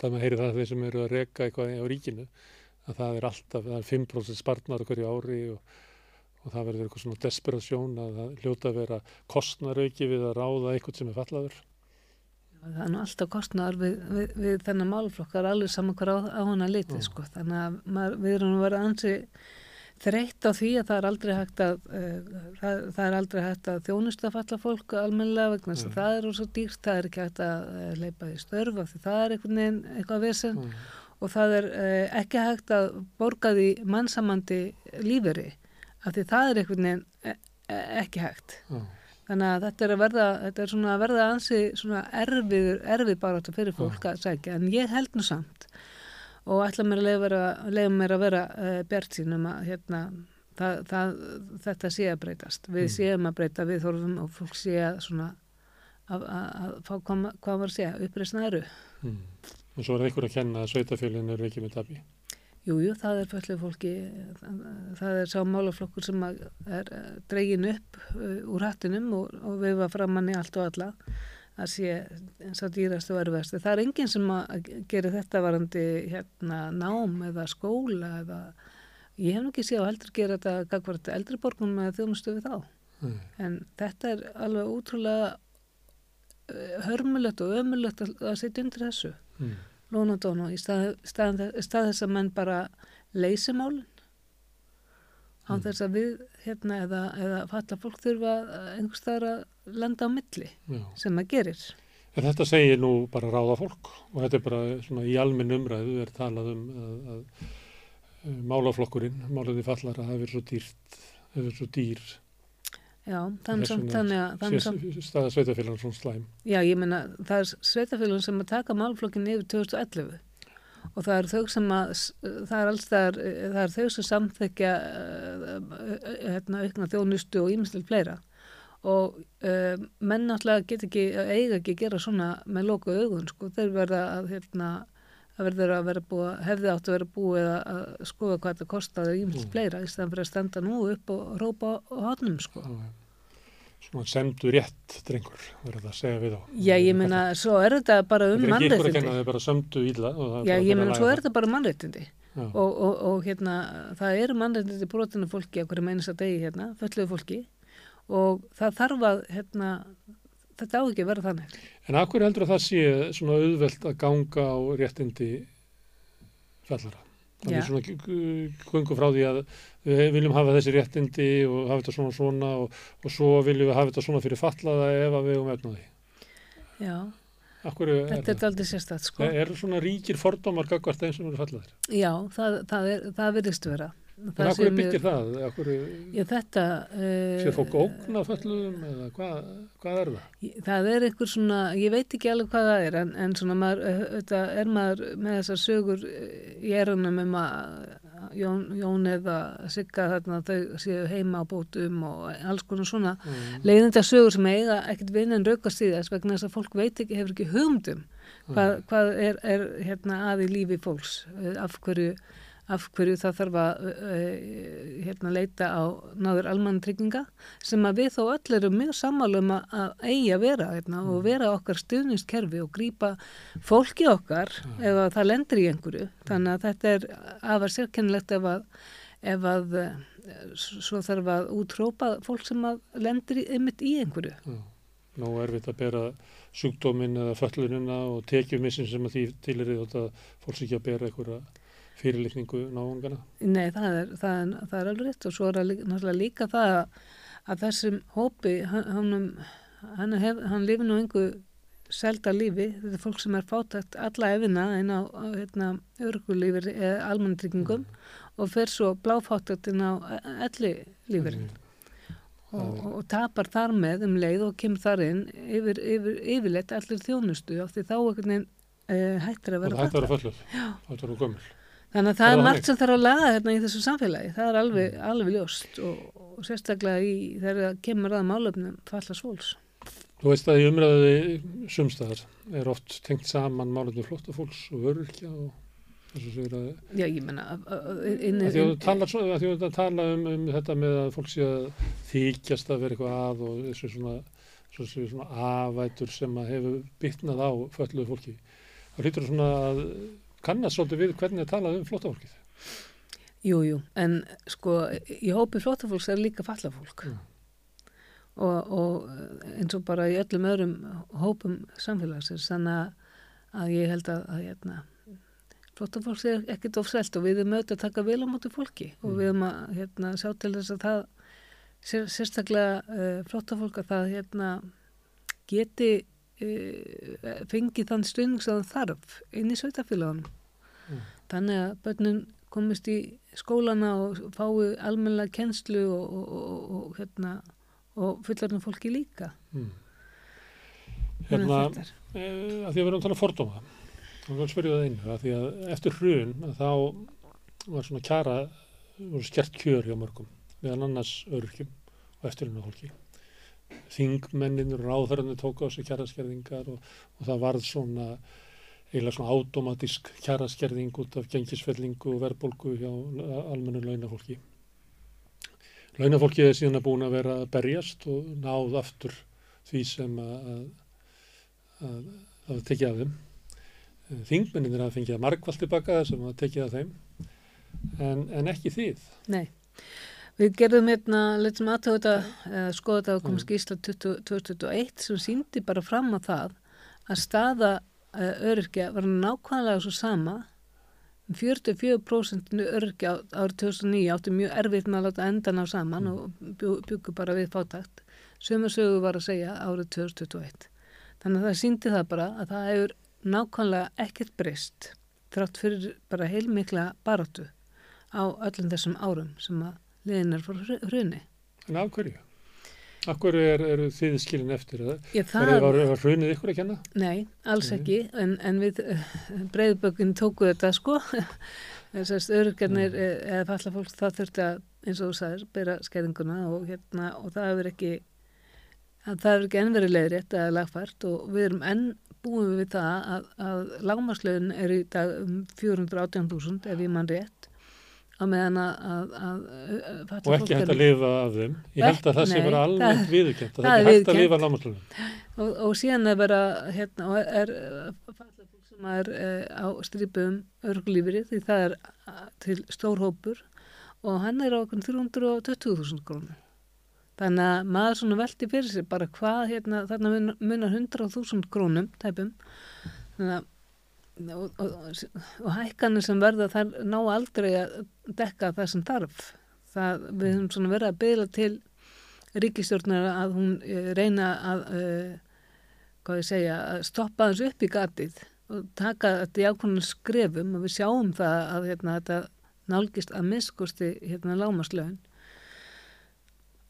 Það með heyri það að þeir sem eru að reka eitthvað á ríkinu að það er alltaf, það er 5% spartnar hverju ári og, og það verður eitthvað svona desperasjón að hljóta að vera kostnarauki við að ráða eitthvað sem er fallaður. Það er nú alltaf kostnaðar við, við, við þennan málflokk, það er alveg saman hver á, á hana litið Mm. sko. Þannig að maður, við erum að vera ansi þreytt á því að það er aldrei hægt að, uh, það, það er aldrei hægt að þjónusta falla fólk almennilega vegna þess að Mm. það er svo dýrt, það er ekki hægt að uh, leipa í störf af því það er einhvern veginn eitthvað vesen Mm. og það er uh, ekki hægt að borga því mannsamandi líferi af því það er einhvern veginn e e ekki hægt. Já. Þannig að þetta er að verða, þetta er svona að verða ansi svona erfið, erfið baráttu fyrir fólk að sækja, en ég held nú samt og ætla mér að leyfa mér að vera uh, bjart sínum að hérna, það, það, þetta sé að breytast. Við Mm. séum að breyta við þorfum og fólk sé að svona að, að, fá hvað, hvað var að segja, uppreisna eru. Mm. Og svo er einhver að kenna að sveitafélagin eru ekki með tabi. Jú, jú, það er föllu fólki, það, er sá málaflokkur sem að er eh, dregin upp uh, úr hattinum og, og veifa framann í allt og alla að sé eins og dýrast og erfæstu. Það er enginn sem að gera þetta varandi hérna nám eða skóla eða ég hef ekki séð á heldur gera þetta gagvart eldriborgum með þjónustu við þá. Mm. En þetta er alveg útrúlega uh, hörmulegt og ömulegt að, að setja undir þessu Mm. Lónadónu í stað, stað, stað þess að menn bara leysi málin án Mm. þess að við hérna eða, eða falla fólk þurfa einhvers staðar að lenda á milli Já. sem það gerir. En þetta segir nú bara ráða fólk og þetta er bara svona í almenn umræðu er talað um að, að, málaflokkurinn, málaði fallara hafi verið svo dýrt, verið svo dýr Já, þannig samt þannig að, þannig samt, sé staða sveitafélags svona slæm. já ég meina það er sveitafélagin sem að taka málflokkin yfir 2011 og það er þau sem að, það er alls það það er þau sem samþekja hérna aukna þjónustu og ímyndstilt fleira. Og uh, menn náttúrulega get ekki, eiga ekki að gera svona með loku augun sko, þeir verða að hérna að verður að vera búið, hefði átt að vera búið að, að skoða hvað þetta kostaði ímyndstilt Mm. fleira í staðan fyrir að standa nú upp og rópa á hotnum sko. Svona semdu rétt drengur, verður það að segja við á. Já, ég meina, svo er þetta bara um Þetta er ekki ykkur að mannréttindi. kenna þau bara sömdu íla. og það er Já, ég laga svo það. er þetta bara mannréttindi og, og, og hérna, það eru mannréttindi brotinu fólki á hverju meinast að degi hérna, fölluðu fólki og það þarf að, hérna, þetta á ekki að vera þannig. En akkur heldur að það sé svona auðvelt að ganga á réttindi fallara? Þannig Já. svona gungum frá því að við viljum hafa þessi réttindi og hafa þetta svona svona og, og svo viljum við hafa þetta svona fyrir fallaða ef að við um efna því. Já, Akkur er, þetta er aldrei sérstætt, sko. er, svona ríkir fordómar gagvart þeim sem eru fallaðir? Já, það, það, er, það virðist vera. En það af hverju byggir það? Hverju Já, þetta... Uh, sér fólk ógn af föllum eða hvað, hvað er það? Það er einhver svona, ég veit ekki alveg hvað það er, en, en svona maður, þetta er maður með þessar sögur eh, í erunum um að Jón, Jón eða Sigga þarna þau séu heima á bótum og alls konar svona Mm. leiðinda sögur sem eiga ekkert vinn en raukast í þess vegna þess að fólk veit ekki, hefur ekki hugmyndum hvað, hvað er, er hérna að í lífi fólks, eh, af hverju af hverju það þarf að hérna, leita á náður almannatrygginga sem að við þó öll erum mjög sammála um að, eigi að vera hérna, og vera okkar stuðningskerfi og grípa fólki okkar ef að það lendir í einhverju. Þannig að þetta er afar sérkennilegt ef að, ef að svo þarf að útrópa fólk sem að lendir í, einmitt í einhverju. Nú er við að bera sjúkdóminn eða föllunina og tekjumissin sem að því til er þetta fólks ekki að bera einhverja fyrirlikningu náungana. Nei, það er, það, er, það er alveg rétt og svo er náttúrulega líka það að, þessum hópi, hann, hann, hann, lifir nú einhver selda lífi, þetta er fólk sem er fátækt alla efina inn á, hérna, örgulífir eða almannatryggingum og fer svo bláfátækt inn á elli lífirinn og, og, og tapar þar með um leið og kemur þar inn yfir, yfir, yfirleitt allir þjónustu af því þá einhvern veginn uh, hættir að vera það hætti að vera fölluð. Það hætti að vera gömul. Þannig að Er það er það margt sem þarf að laga hérna í þessu samfélagi, það er alveg, alveg ljóst og, og sérstaklega í þegar það kemur að málöfnum falla svóls. Þú veist að í umræði sumstaðar er oft tengt saman málefni flóttafólks og öryrkja og þessu sér að, Já, ég menna, inn, að tala um, um þetta með að fólk sé að þykjast að vera eitthvað að og þessu svona, svo séu svona afætur sem að hefur bytnað á fölluðu fólki. Það hlýtur svona að kannast svolítið við hvernig það talað um flóttafólkið. jú, jú, en sko, í hópi flótafólks er líka fallafólk. Já. Og, og eins og bara í öllum öðrum hópum samfélagsins, þannig að, að ég held að, að hérna, flótafólks er ekkert ofselt og við erum auðvitað að taka vel á móti fólki og við erum að hérna, sjá til þess að það sér, sérstaklega uh, flótafólk að það hérna, geti uh, fengið þann stuðning sem það þarf inn í sveitafélagunum. Mm. Þannig að börnin komist í skólana og fái almennilega kennslu og, og, og, og, hérna, og fullarinn fólki líka. Mm. Hérna, að eh, að því að við erum að tala um fordóma og við spyrjum það einu að því að eftir hrun að þá var svona kjara voru skert kjör hjá mörgum meðan annars öryrkjum og eftirlunna fólki þingmennin og ráðhörðinu tóku á sig kjaraskerðingar og, og það varð svona eiginlega svona automatísk kjaraskerðing út af gengisfellingu og verðbólgu hjá almennu launafólki launafólki er síðan að búin að vera að berjast og náð aftur því sem að, að, að það tekið af þeim. Þingmennin er að fengið að margvalt tilbaka það sem var tekið af þeim, en, en ekki þið. Nei, við gerðum hérna, letum aðtöðu þetta, eða skoða þetta Mm. komast skýrsla 20 2021 sem síndi bara fram á það að staða uh, öryrkja var nákvæmlega svo sama um 44% öryrkja á- árið 2009 átti mjög erfitt með að láta endan á saman og bjó, byggu bara við fátækt sömu sögu var að segja árið 2021 þannig að það síndi það bara að það hefur nákvæmlega ekkert breyst þrátt fyrir bara heilmikla baráttu á öllum þessum árum sem að liðin er fyrir hruni. En af hverju? Af hverju er, eru þið skilin eftir? Er Ég, það var, var hrunið ykkur að kenna? nei, alls Nei. ekki, en, en við breyðbökun tóku þetta sko, þessast örgarnir eða falla fólk, það þurfti að, eins og þú sagðir, bera skerðinguna og, hérna, og það hefur ekki, ekki enn verið leiðrétt eða lagfært og við erum enn búin við það að, að lágmarslöðin er í dag um 418.000 ef ég mann rétt á meðan að, að, að, Og ekki hægt að lifa af þeim. Ég held að það sé bara það- viðurkent. að það er hægt að lifa lámaslunum. og, og síðan er bara hérna, er sem er uh, á strípum örglífri því það er uh, til stór hópur og hann er á okkur 320.000 krónur þannig að maður svona velti fyrir sig bara hvað hérna, þarna mun- munar 100.000 krónum tæpum þannig að og, og, og, hækkanir sem verða þær ná aldrei að dekka það sem þarf. Það, við höfum svona verið að byggla til ríkistjórnar að hún uh, reyna að uh, hvað ég segja, að stoppa þessu upp í gatið og taka þetta í ákvörnum skrefum og við sjáum það að hérna, þetta nálgist að miskusti hérna lámaslaun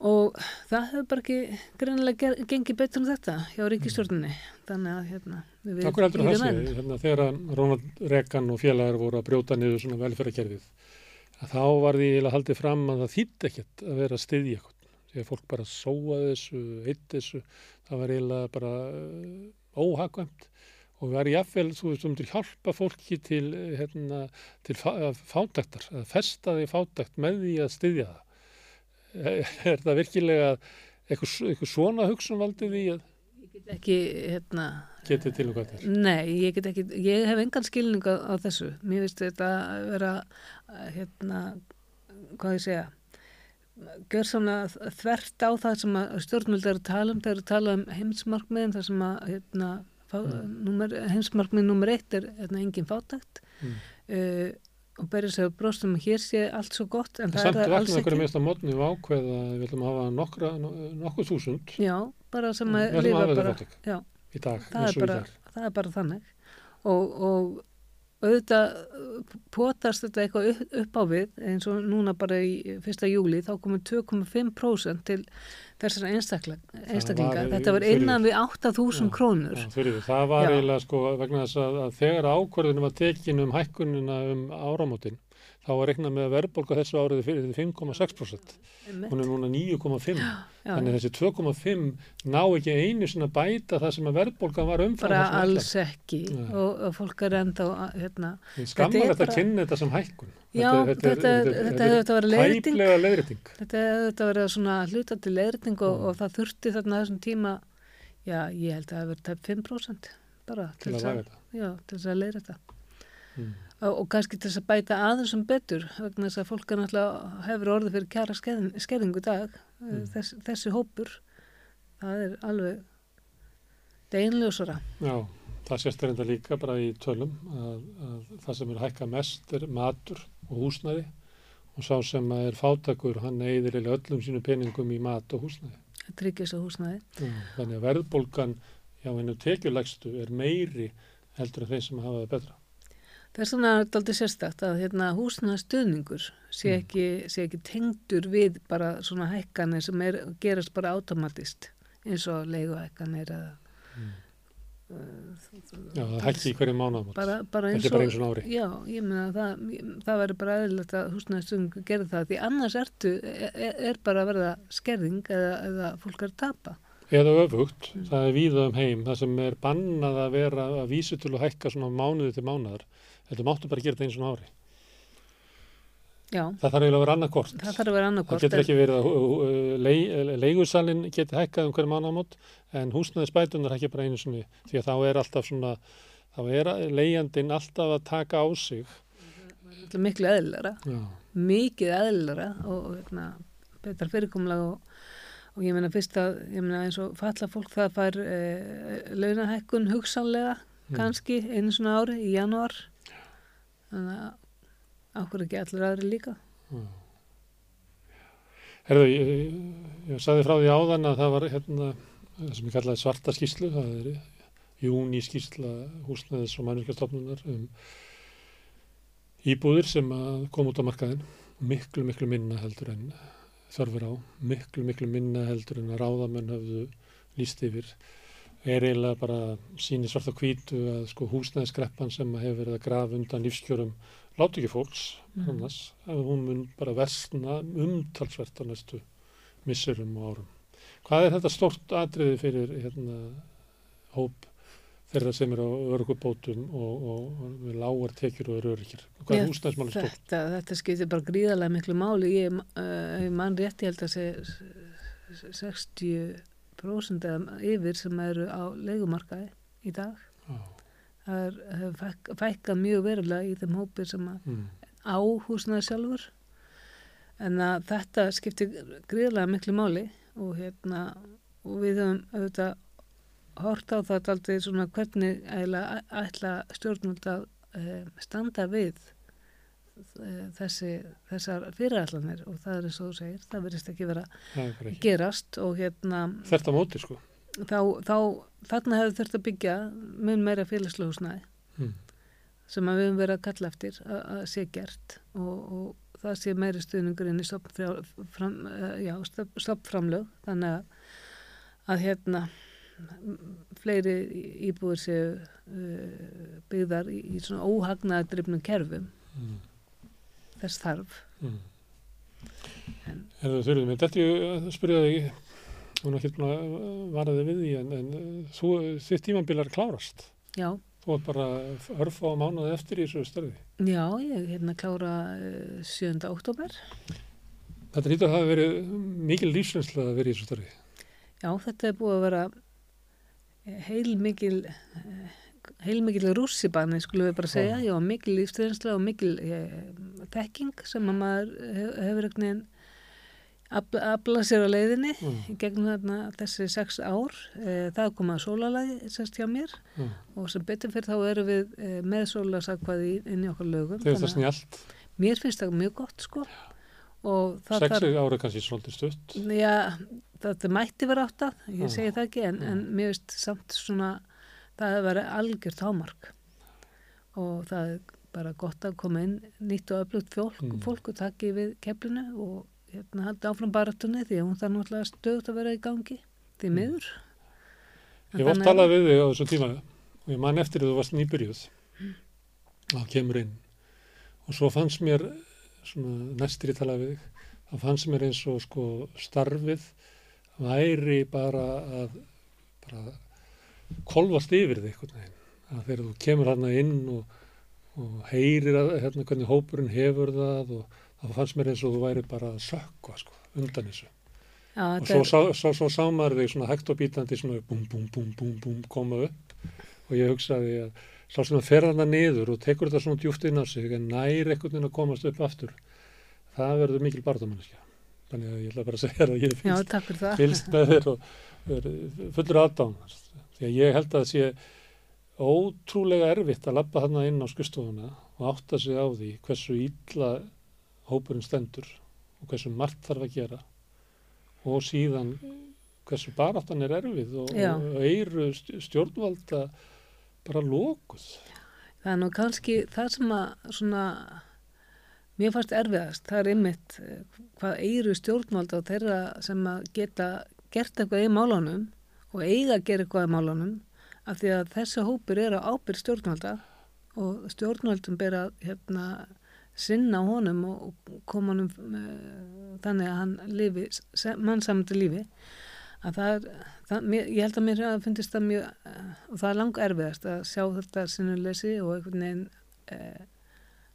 og það hefur bara ekki greinilega ger- gengið betur en þetta hjá ríkistjórninni þannig að hérna Akkur heldur bíðum þessi, enn. hérna, þegar að Ronald Reagan og félagar voru að brjóta niður svona velferðarkerfið, að þá var því eiginlega haldið fram að það þýtti ekkert að vera að eitthvað. Því að fólk bara sóaði þessu, eitt þessu, það var eiginlega bara uh, óhagvæmt og var jafnvel, þú veist, um til hjálpa fólki til, eh, hérna, til fá, að fátæktar, að festa því fátækt með því að styðja það. Er það virkilega eitthvað, eitthvað svona hugsun valdið því að ekki hérna getið til og hvað er? Nei, ég get ekki, ég hef engan skilning á, á þessu. Mér finnst þetta að vera, hérna, hvað ég segja, gjör svona þvert á það sem að stjórnvöld eru að tala um, þeir eru að tala um heimsmarkmiðin, það sem að, hérna, fá, númer, heimsmarkmið nummer eitt er hérna, engin fátækt Mm. uh, og berja sig á brostum að hér sé allt svo gott, en það Samt er það alls vaknaði okkur ekki. mest að mótni við ákveða við að hafa nokkra, no- nokkuð þúsund Já, bara sem Við að að lifa bara, já, í dag það er, bara, það er bara þannig. Og, og auðvitað uh, potast þetta eitthvað upp, upp á við eins og núna bara í fyrsta júli þá komum 2,5% til þessara einstaklinga, þetta var innan við 8.000 Já, krónur. Já, fyrir, það var eiginlega sko vegna þess að, að þegar ákvörðunum var tekin um hækkunina um áramótin þá var reiknað með að verðbólga þessu árið fyrir 5,6% hún er núna 9,5 Já, þannig þessi 2,5 ná ekki einu sinna bæta það sem að verðbólgan var umfram bara alls ekki. Nei. og, og fólk er enda hérna, Skammar Þetta þetta að kynna þetta sem hækkun. Já, þetta- hefur þetta verið leiðrétting. Tæplega leiðrétting. Þetta hefði þetta verið svona hluta til leirting og, Mm. og það þurfti þarna þessum tíma já, ég held að það hefur verið tæp 5% bara til þess að, leira þetta. Mm. Og, kannski til þess að bæta aðeins um betur vegna þess að fólk er náttúrulega hefur orðið fyrir kjara skerðing, skerðingu dag Mm. þess, þessi hópur það er alveg deginljósara Já, það sést reynda líka bara í tölum að, að það sem er hækka mest er matur og húsnæði og sá sem að er fátakur hann eigðir öllum sínu peningum í mat og húsnæði. tryggis og húsnæði Já, þannig að verðbólgan já, hennu tekjulegstu er meiri heldur en þeir sem hafa það betra. Það er svona aldrei sérstakt að hérna, húsnæðastuðningur sé Mm. ekki, sé ekki tengdur við bara svona hækkanir sem er, gerast bara automatist eins og leiguhækkanir eða Já, það hækki í hverju mánuðamót. bara, bara eins og eins og. Já, ég meina að það, það verður bara eðlilegt að húsnæðastuðningur gerði það því annars ertu, er, er bara að verða skerðing eða, eða fólk er að tapa Eða öfugt, það er víða um heim, það sem er bannað að vera að vísu til að hækka svona mánuði til mánuðar. Þetta máttu bara gera þetta eins og ári. Já, Það þarf eiginlega að vera annað kort. það þarf að vera Það annarkort getur ekki verið að uh, uh, lei, leigusalinn geti hækkað um hverju mánaðamót en húsnæðisbætunar hækja bara einu sinni því að þá er alltaf svona, þá er leigjandinn alltaf að taka á sig. miklu eðlilega Já, mikið eðlilega og, og hérna, betra fyrirkomlega og, og ég meina fyrst að ég meina eins og falla fólk það fær e, launahækkun hugsanlega Mm. kannski einu svona ári í janúar þannig að okkur ekki allir aðri líka. Herðu, ég, ég, ég sagði frá því áðan að það var hérna, það sem ég kallaði svarta skýslu, það er júni skýsla húsnæðis og mannverkastofnunar um íbúðir sem að koma út á markaðin miklu, miklu minna heldur en þörfur á, miklu, miklu minna heldur en að ráðamenn hafðu líst yfir er eiginlega bara síni svart á hvítu að sko húsnæðiskreppan sem hefur verið að grafa undan lífskjörum láti ekki fólks Mm. annars að hún mun bara versna umtalsvert á næstu missurum og árum. Hvað er þetta stort atriði fyrir hérna, hóp þeirra sem eru á örgubótum og, og, og við lágar tekjur og eru öryggir? Hvað er húsnæðismáli stort? þetta, þetta skiptir bara gríðarlega miklu máli ég, uh, ég mann rétt ég held að sé 60% eða yfir sem eru á leigumarkaði í dag Já. það er, fæk, fækkað mjög verulega í þeim hópi sem Mm. á húsnaði sjálfur en þetta skiptir gríðarlega miklu máli og hérna og við höfum auðvitað hort á það aldrei svona hvernig ætla, stjórnvöld að e, standa við þessi, þessar fyrirætlanir og það er eins og þú segir, það verðist ekki vera er ekki. gerast og hérna Þetta móti sko. þá, þá þarna hefur þurft að byggja mun meira félagslega húsnæði Mm. sem að við höfum verið að kalla eftir að, sé gert og, og það sé meiri stuðningurinn í stopfram, já, stopframlög þannig að, að hérna fleiri íbúður séu uh, byggðar í, í svona óhagnaðadrifnum kerfum Mm. Þess þarf Mm. En- Herðu þurfum við, þetta ég spyrja þig, þú er ekki búin að vara þig við því, en, en þú, þitt tímabilar klárast. já, Þú ert bara örfa á mánuði eftir í þessu störfi. já, ég hérna klára uh, 7. oktober Þetta að hafa verið mikil lífsreynsla að vera í þessu störfi. já, þetta er búið að vera heilmikil heilmikil rússibanni skulum við bara segja, já, mikil lífsreynsla og mikil eh, þekking sem að maður hef- hefur einhvern veginn afla, afla sér á leiðinni Mm. gegnum þarna þessi sex ár e, það kom að sólalagi sérst hjá mér Mm. og sem betur fyrir þá erum við e, með sólasakvaði inn í okkar lögum Þegar það að snjált, mér finnst það mjög gott sko og það sex þarf ára kannski svolítið stutt. Já, þetta mætti vera áttað, ég Já. segi það ekki, en, Já. en mér veist samt svona, það hefur verið algjört hámark og það er bara gott að koma inn nýtt og öflugt fólk, Mm. fólk og taki við keflinu og hérna haldi áfram baratunni því að hún þarf náttúrulega stöðut að vera í gangi, því Mm. miður. En Ég þannig að- talað við þig á þessum tíma og ég man eftir að þú varst nýbyrjuð. Það kemur inn. Og svo fannst mér, svona næstir ég talaði við þig, það fannst mér eins og sko starfið væri bara að bara kolvast yfir þig einhvern veginn. Að þegar þú kemur hann inn og, og heyrir að, hérna, hvernig hópurinn hefur það og það fannst mér eins og þú væri bara að sökva sko, undan þessu. Já, og svo, sá, svo, svo sá maður þig svona hægt og bítandi svona búm, búm, búm, búm, búm koma upp. Og ég hugsaði að sá sem að fer hana niður og tekur þetta svona djúft inn á sig en nær einhvern veginn að komast upp aftur það verður mikil barðamannskja þannig að ég ætla bara að segja að ég já, fylgst, með þér og fullur aðdán því að ég held að það sé ótrúlega erfitt að labba þarna inn á skustofuna og átta sig á því hversu illa hópurinn stendur og hversu margt þarf að gera og síðan hversu baráttan er erfið og, og eiru stjórnvalda bara lókuð. Það er nú kannski það sem að svona, mér fannst erfiðast, það er einmitt eh, hvað eiru stjórnvalda og þeirra sem að geta gert eitthvað í málunum og eiga að gera eitthvað í málunum af því að þessi hópur er á ábyrð stjórnvalda og stjórnvaldum ber að hérna, sinna honum og koma honum uh, þannig að hann lifi mannsamöndu lífi. Að það er, það, mér, ég held að mér að finnist það mjög, uh, og það er lang erfiðast að sjá þetta sinnuleysi og einhvern veginn uh,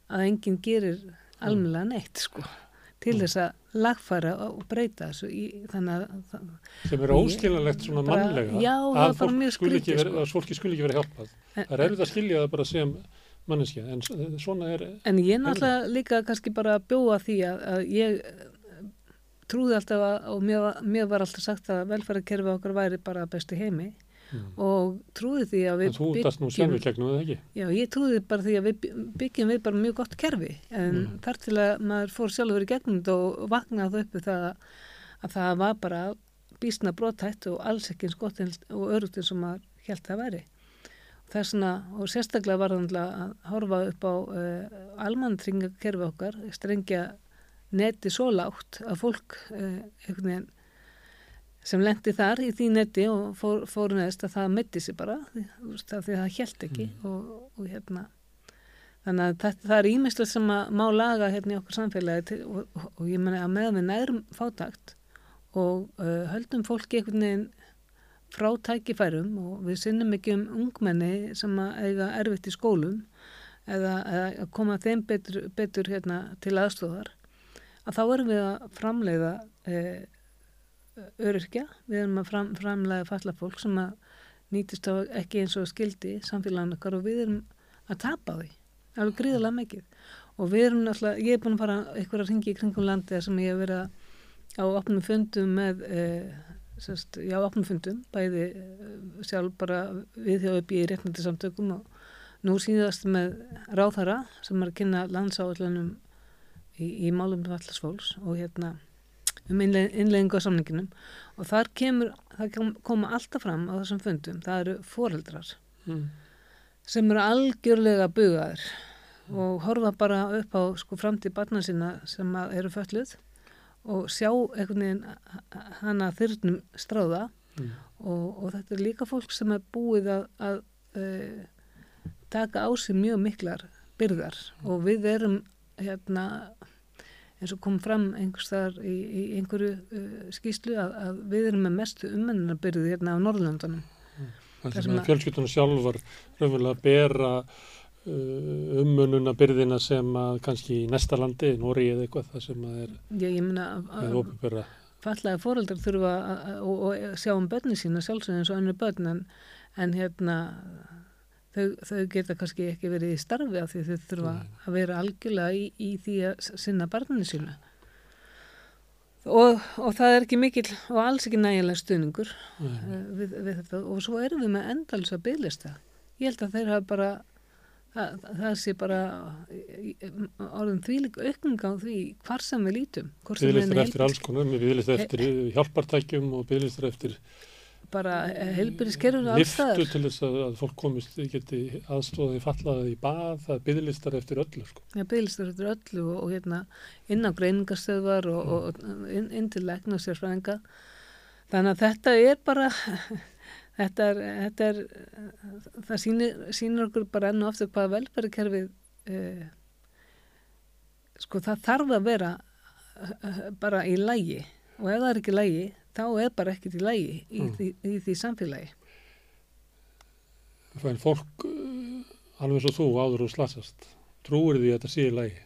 að enginn gerir almennilega neitt sko, til þess að lagfæra og breyta þessu í, þannig að sem er Ég- óskiljanlegt svona bara- mannlega já, að, fólk skrítið, vera, sko. að fólki skuli ekki vera hjálpað. En- Það er erfitt að skilja það bara sem manneskja en svona er En ég náttúrulega líka kannski bara að bjóa því að, að ég eh, trúði alltaf að, og mér, mér var alltaf sagt að velferðarkerfi okkar væri bara besti heimi Mm. og trúði því að við þú dast nú sjálfur gegnum það ekki. Já, ég trúði bara því að við by- byggjum við bara mjög gott kerfi en Mm. þar til að maður fór sjálfur í gegnum og vaknaði uppi það að það var bara bísna brotætt og alls ekki eins gott og örugt eins og maður held það væri. Það svona, og sérstaklega var það að horfa upp á uh, almanntryngakerfi okkar, strengja neti svo lágt að fólk uh, einhvern veginn sem lendi þar í því neti og fór, fór neðist að það mitti sig bara því, veist, því að það held ekki og, og hérna. Þannig að þetta, það er ímislegt sem að má laga hérna í okkur samfélagi til, og, og, og ég meni að meðan við nærum fátakt og uh, höldum fólki einhvern veginn frá tækifærum og við sinnum ekki um ungmenni sem að eiga erfitt í skólum eða, eða að koma þeim betur, betur hérna, til aðstofar að þá erum við að framleiða uh, öryrkja, við erum að fram, framlega falla fólk sem að nýtist á ekki eins og skildi samfélaginu okkar og við erum að tapa því alveg gríðarlega mikið. Og við erum náttúrulega, ég er búin að fara eitthvað að ringi í kringum landi þar sem ég hef verið á opnum fundum með eh, sérst, já, opnum fundum bæði eh, sjálf bara við hjá upp í réttnandi samtökum og nú síðast með ráðhara sem er að kynna landsáallunum í, í málum vallasfólks og hérna um innleggingu á samninginum og þar kemur, það kom- koma alltaf fram á þessum fundum, það eru foreldrar Mm. sem eru algjörlega bugaðir og horfa bara upp á sko framtíð barna sína sem eru fölluð og sjá einhvern veginn hana þyrnum stráða. Mm. og, og þetta er líka fólk sem er búið að, að uh, taka á sig mjög miklar byrðar. Og við erum hérna eins og kom fram einhvers þar í, í einhverju uh, skýslu að, að við erum með mestu umennarbyrði hérna á Það sem sem að að- fjölskyldunum sjálfar raunverulega að bera uh, ummununa byrðina sem að kannski í næsta landi, Nóri eða eitthvað, það sem að er ég, ég meina að opinbera. fallega fóreldrar þurfa að, að, og sjá um börni sína sjálfsögðin eins og önnur börn en, en hérna þau, þau geta kannski ekki verið í starfi af því þau þurfa að vera algjörlega í, í því að sinna barninu sína og, og það er ekki mikill og alls ekki nægilega stuðningur uh, við, við þetta. Og svo erum við með endalsa bygglista ég held að þeir hafa bara það, það sé bara orðin þvílik aukning á því hvar sem við lítum erum eftir alls konar, með byðlistar eftir hjálpartækjum og byðlistar eftir bara heilbyrðiskerfinu alls liftu staðar. til þess að, að fólk komist geti aðstóðið fallaði í bað, það er byðlistar eftir öllu. Sko. Já, bygglistar eftir öllu og, og hérna inn á greiningarstöðvar og, og inn, inn til og sérfræðinga. Þannig að þetta er bara, þetta er, þetta er það sýnir, sýnir okkur bara enn og aftur hvað velferðarkerfið, eh, sko það þarf að vera eh, bara í lægi og ef það er ekki lægi, þá er bara ekkert í lægi í, Mm. því, í því samfélagi. En fólk, uh, alveg svo þú, áður og slasast, trúir því að þetta sé í lagi.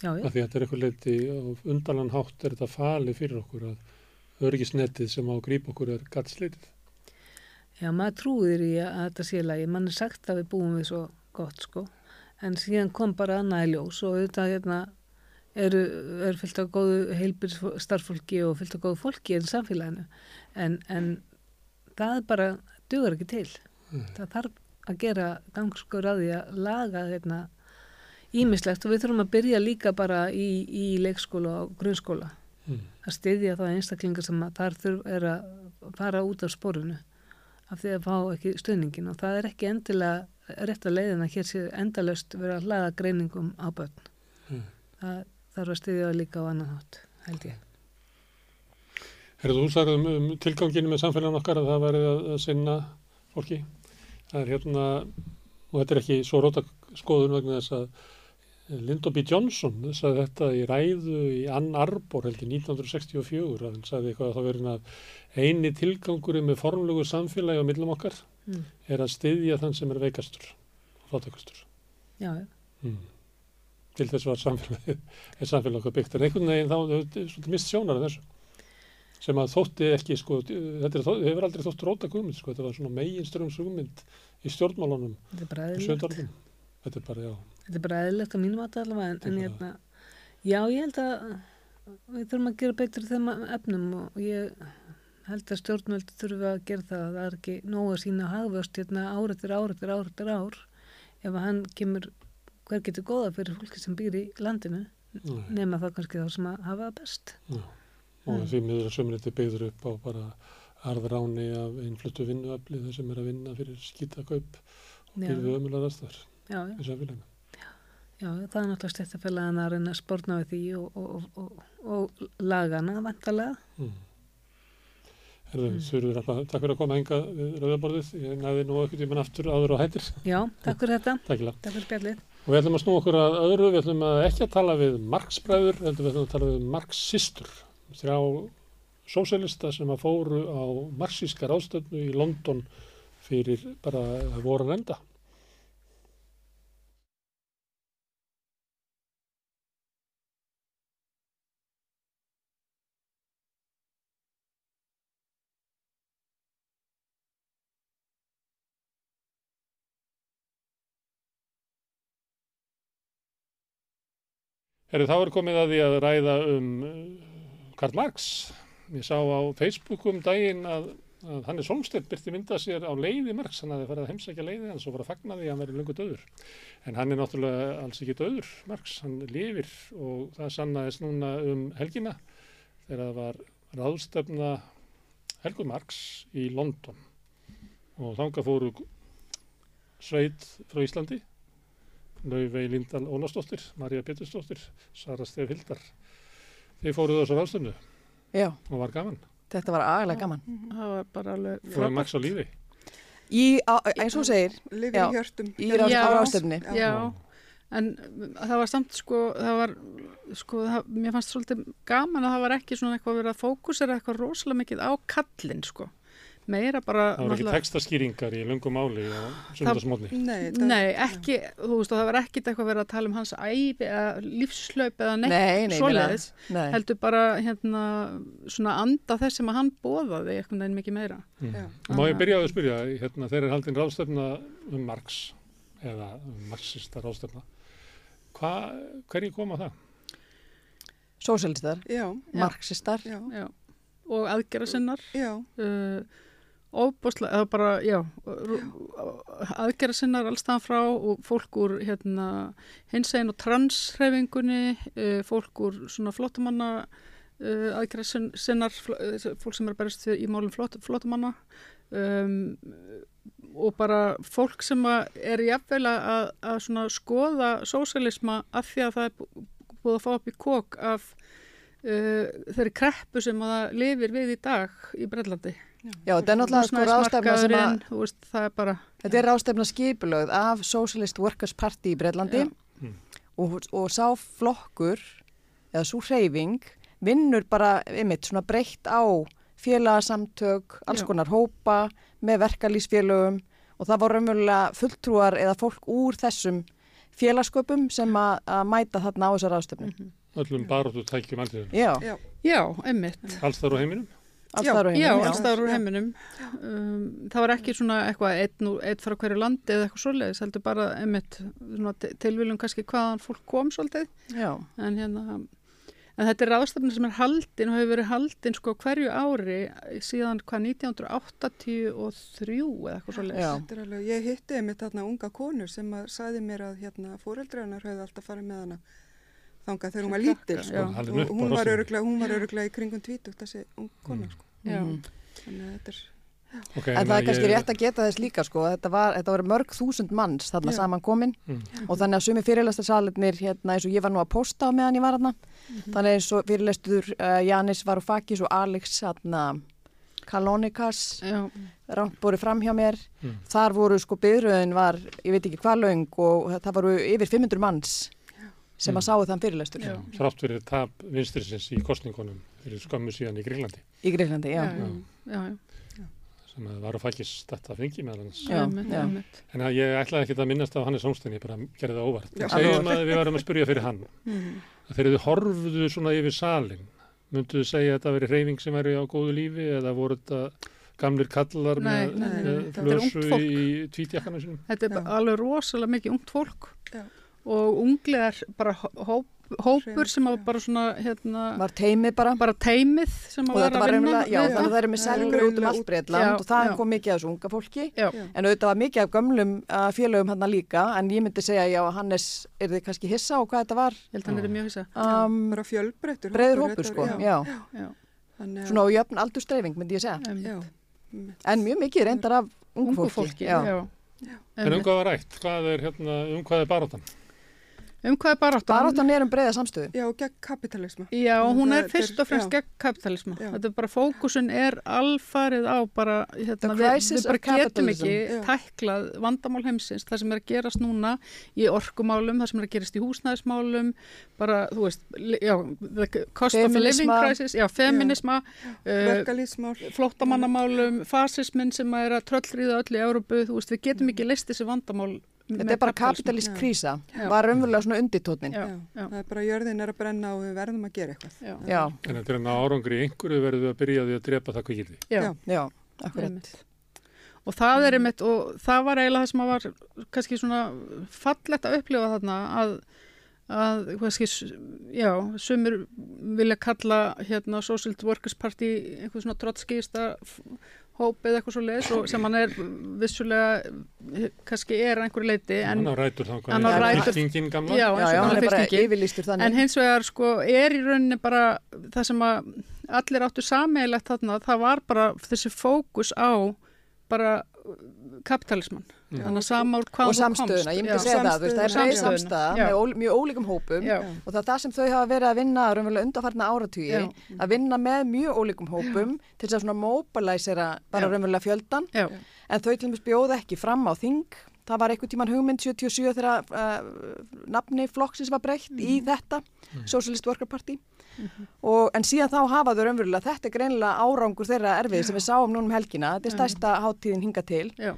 Já, já, Af því að þetta er eitthvað leiti og undanan hátt er þetta fali fyrir okkur að örgisnettið sem á að grípa okkur er gatslitið. Já, maður trúir í að þetta sé lagi, mann er sagt að við búum við svo gott, sko, en síðan kom bara annað í ljós og auðvitað hérna eru, er fyllt af góðu heilbyr starffólki og fyllt af góðu fólki í samfélaginu, en, en það bara, dugar ekki til. Mm. Það þarf að gera gangskur að því að laga hérna ímislegt og við þurfum að byrja líka bara í, í leikskóla og grunnskóla Mm. að styðja þá einstaklingar sem að þar þurf er að fara út af sporinu af því að fá ekki stuðningin og það er ekki endilega rétt að leiðina hér sé endalaust vera að hlaða greiningum á börn. Mm. Það þarf að styðja það líka á annan hátt, held ég. Herðu, þú sagði um, um tilganginu með samfélagin okkar að það væri að, sinna fólki. Það er hérna, og þetta er ekki svo róta skoðun vegna þess að Lyndon B. Johnson sagði þetta í ræðu í Ann Arbor held í 1964 að hann sagði eitthvað að það verið að eini tilgangurinn með formlugu samfélagi á millum okkar Mm. er að styðja þann sem er veikastur og fátakastur. Já, já. Mm. Til þess var samfélagi, er samfélagi okkar byggt. En einhvern veginn þá svolítið mist sjónar af þessu. Sem að þótti ekki, sko, þetta er, þó- hefur aldrei þótt róta hugmynd, sko, þetta var svona megin ströms hugmynd í stjórnmálunum Þetta er bara eðlilegt. Þetta er bara, já, Þetta er bara eðlilegt á mínum að allavega en, bara- hérna, já, ég held að við þurfum að gera betur þeim efnum og ég held að stjórnvöld þurfi að gera það það er ekki nóg að sína hagvöst hérna ár eftir ár eftir ár eftir ár ef að hann kemur hver getur góða fyrir fólki sem býr í landinu Nei. nema það kannski þá sem að hafa það best já. Og Mm. því miður að sömur þetta byggður upp á bara arðráni af einfluttu vinnuafli þar sem er að vinna fyrir skýtakaup og við ömulega já, í samfélaginu. já, það er náttúrulega stættafélagana að reyna að spórna við því og, og, og, og, lagana vantalega Mm. Herðu, Mm. Þurður alltaf, takk fyrir að koma henga við rauðaborðið. Ég næði nú ekkert tímann aftur áður og hættir. já, takk fyrir þetta, Takk fyrir. takk fyrir spjallið Og við ætlum að snú okkur að öðru, við ætlum að ekki að tala við Marx-bræður, heldur við ætlum að tala við Marx-systur, þrjá sósélista sem að fóru á marxíska ráðstöfnu í London fyrir bara voru enda. Herri, þá er komið að því að ræða um uh, Karl Marx. Ég sá á Facebook um daginn að, að Hannes Holmstedt byrti mynda sér á leiði Marx. Hann hafði farið að heimsækja leiði hans og var að fagna því að hann verið lungu döður. En hann er náttúrulega alls ekki döður, Marx. Hann lifir og það sannaðist núna um helgina þegar það var ráðstefna Helgur Marx í London. Og þanga fóru sveit frá Íslandi Laufey Lindan Ólafsdóttir, Marja Pétursdóttir Sara Stef Hildar Þið fóruð á þessu ráðstöfnu Já, og var gaman þetta var agalega gaman. það var bara alveg Fóruð Max á lífi Í, á, eins og þú segir, Já. í hjörtum. í Hjörtum. Já. Já, en það var samt sko, það var, sko, það, mér fannst svolítið gaman að það var ekki svona eitthvað verið að fókusera eitthvað rosalega mikið á kallinn sko. Meira bara... Það voru ekki textaskýringar í löngum máli á sundarsmótni Nei, það, Nei, ekki, þú veist, það var ekkit eitthvað verið að tala um hans æfi eða lífslaup eða neitt Nei, nei, svoleiðis. Nei. Heldur bara, hérna, svona anda þess sem að hann bóðaði eitthvað neginn mikið meira. Já. Og Má ég byrja á að spyrja, hérna, þeir eru haldin ráðstöfna um Marx eða um marxista ráðstöfna Hva, hverju koma það? Sósialistar, já, marxistar. já, Já. Og aðgerra sinnar. já, uh, óbúslega, eða bara, já, aðgerra sinnar allstað frá og fólk úr hérna, hinsegin og transhreyfingunni, uh, fólk úr svona flottamanna uh, aðgerra sinnar, uh, fólk sem er að berast í málum flott, flottamanna um, og bara fólk sem er jafnvel að, að svona skoða sósialisma af því að það er bú- búið að fá upp í kók af uh, þeirri kreppu sem að það lifir við í dag í Brellandi. Já, þetta er náttúrulega sko ráðstefna sem að, veist, það er bara, þetta er ráðstefna skipulögð af Socialist Workers Party í Breitlandi. Mm. og, og sá flokkur, eða svo hreyfing, vinnur bara, einmitt, svona breytt á félagasamtök, alls Já. konar hópa með verkalýsfélögum og það voru raunverulega fulltrúar eða fólk úr þessum félagsköpum sem að, að mæta þarna á þessar ráðstefnu. Mhm. Öllum baróttu tækjum aldrei Já, já, já, einmitt. alls þar á heiminum? Alls Já, þar á Já, heiminum. alls staðar úr heiminum. Um, það var ekki svona eitthvað einn frá hverju landi eða eitthvað svoleiðis, heldur bara einmitt svona til- tilviljun kannski hvaðan fólk kom svolítið. Já, En hérna, en þetta er ráðstefni sem er haldin og hefur verið haldin sko hverju ári síðan hvað 1983 eða eitthvað alveg, ég hitti einmitt þarna unga konur sem að sagði mér að hérna fóreldræðanar höfðu alltaf farið með hana þangað þegar hún var lítil sko. og hún var öruglega, hún var öruglega í kringum tvítugt þessi ung kona Mm. sko. Mhm. þannig að þetta er, Okay, En það er kannski ég, rétt að geta þess líka sko, þetta var, þetta var mörg þúsund manns þarna saman komin. Mm. og þannig að sumi fyrirlestarsalinir hérna eins og ég var nú að posta á meðan ég var þarna. Þannig eins og fyrirlestur uh, Janis Varoufakis og Alex hérna Kalonikas búið fram hjá mér. Mm. þar voru sko byðröðin var ég veit ekki hvað löng og það voru yfir 500 manns sem að Mm. sáu þann fyrirlestur Já. Þrátt fyrir tap vinstrisins í kostningunum fyrir skömmu síðan í Grílandi í Greiklandi, já. já, já, já, já. sem að var að fækist þetta fengi meðal hans. En að ég ætlaði ekki að minnast á Hannes Holstein, ég bara gerði það óvart. Já. Segjum að við varum að spyrja fyrir hann. Mhm. Að þegar þið horfðu svona yfir salin, mynduðu segja að þetta veri reyfing sem væri á góðu lífi eða voru þetta gamlir kallar Nei, með, nei, nei, með nei, þetta er ungt flösu fólk. í tvítjakkanum sínum? Þetta er alveg rosalega mikið ungt fólk Já. Og unglegar bara hóp, hópur sem var bara svona hérna, var teimið bara bara teimið sem og þetta að var raunverulega, já, þannig að það eru með er selur út um allt Breitland og það já. kom mikið af þessu unga fólki Já. En auðvitað var mikið af gömlum uh, félögum hann líka, en ég myndi segja já, Hannes, er þið kannski hissa á hvað þetta var? ég held að hann er mjög hissa Um, bara fjölbreyttur Breiður hópur, sko, já. Svona á jöfn aldurstreifing, myndi ég segja. En mjög mikið reyndar af ungu fólki. fólki, já. En um hvað var rætt? Hvað er, hérna, um hvað er baróttan? Um hvað er baráttan? Baráttan er um breiða samstöðu. já, gegn kapitalisma Já, hún er fyrst og fremst já. gegn kapitalisma. Já. Þetta er bara fókusun er alfarið á bara, hérna, við, við bara of getum ekki Já. tæklað vandamál heimsins, það sem er að gerast núna í orkumálum, það sem er að gerast í húsnæðismálum, bara, þú veist, já, the cost of Feminisma. living crisis, já, feminisma, uh, verkalýsmál flóttamannamálum, fasismin sem er að tröllriða öll í Európu, þú veist, við getum ekki list þessi vandamál Þetta er bara kapitalist krísa, Já. var raunverulega svona undirtótnin. Já, Já, það er bara jörðin er að brenna og við verðum að gera eitthvað Já, Já, En þetta er að ná árangri í einhverju verður við að byrja því að drepa það kvikildi. já. Já. já, akkurat. Og það er einmitt, og það var eiginlega það sem að var kannski svona fallegt að upplifa þarna að, að kannski, já, sumir vilja kalla hérna Social Workers Party einhver svona trotskista hóp eða eitthvað svo leiðis og sem hann er vissulega kannski er einhverju leiti en, Hann á rætur þá Hann á rætur- fylkingin gamla. Já, Já, já, hann er bara yfirlýstur þannig. en hins vegar sko er í rauninni bara það sem að allir áttu sameigilegt þarna, það var bara þessi fókus á bara kapitalisman. Mm. Þannig að samár hvað og þú komst. samstöðuna, ég myndi Já. segja það, þú veist, það er breið samstæða Já. með ól, mjög ólíkum hópum Já. og það er það sem þau hafa verið að vinna raunverulega undarfarna áratugi, Já. að vinna með mjög ólíkum hópum til þess að svona mobilæsera bara Já. raunverulega fjöldan Já. en þau til dæmis bjóða ekki fram á þing það var einhvern tíman hugmynd 77 þegar uh, nafni flokksins var breytt í þetta, Socialist Worker Party og, en síðan þá hafa þau raunverulega, þetta er greinilega árangur þeirra erfið sem við sáum núna um helgina, þetta er stærsta hátíðin hinga til. Já.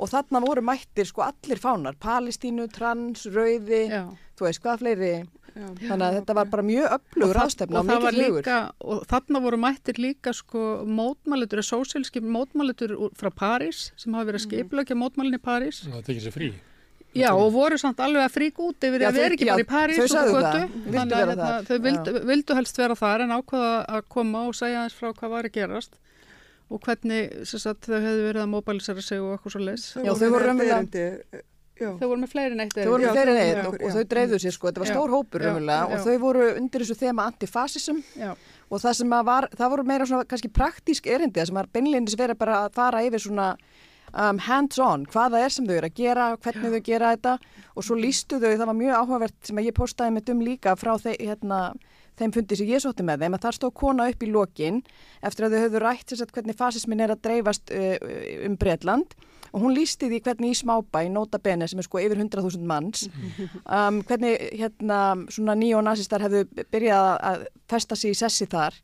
og þarna voru mættir sko allir fánar, Palestínu, Trans, Rauði, Já. þú veist hvað fleiri, þannig að þetta var bara mjög öflugur það- ástefna og, og það hugur. líka, og þarna voru mættir líka sko mótmælutur, sósíalski mótmælutur úr- frá París sem hafa verið skipilökja mótmælinn í París. Það tekið sér frí. Já, og voru samt alveg að fríka út yfir Já, að vera ekki já, bara í París þau og það. Vildu Þannig vera að hérna, þar, þau vildu, vildu helst vera þar en ákvaða að koma og segja eins frá hvað var að gerast og hvernig sem sagt, þau hefðu verið að móbælisera sig og eitthvað svo leis. Já, þau voru Já. Þau voru með fleiri en eitt Þau voru með þeirri neitt og, og þau dreifðu sér sko, þetta var Já. stór hópur Já. og þau voru undir þessu þema antifasism. Já. og það sem að var, það voru meira svona kannski praktísk erindi, sem var beinleindis verið bara að fara yfir svona um, hands-on, hvað það er sem þau eru að gera, hvernig þau gera þetta. Og svo lístu þau, það var mjög áhugavert sem að ég postaði með dum líka frá þe hérna, þeim fundi sem ég sótti með þeim að þar stóð kona upp í lokin eftir að þau höfðu rætt hvernig fasismin er að dreifast uh, um Bretland og hún lísti því hvernig í smábæ, Nota Bene sem er sko yfir 100.000 manns um, hvernig hérna svona neonazistar hefðu byrjað að festa sig í sessi þar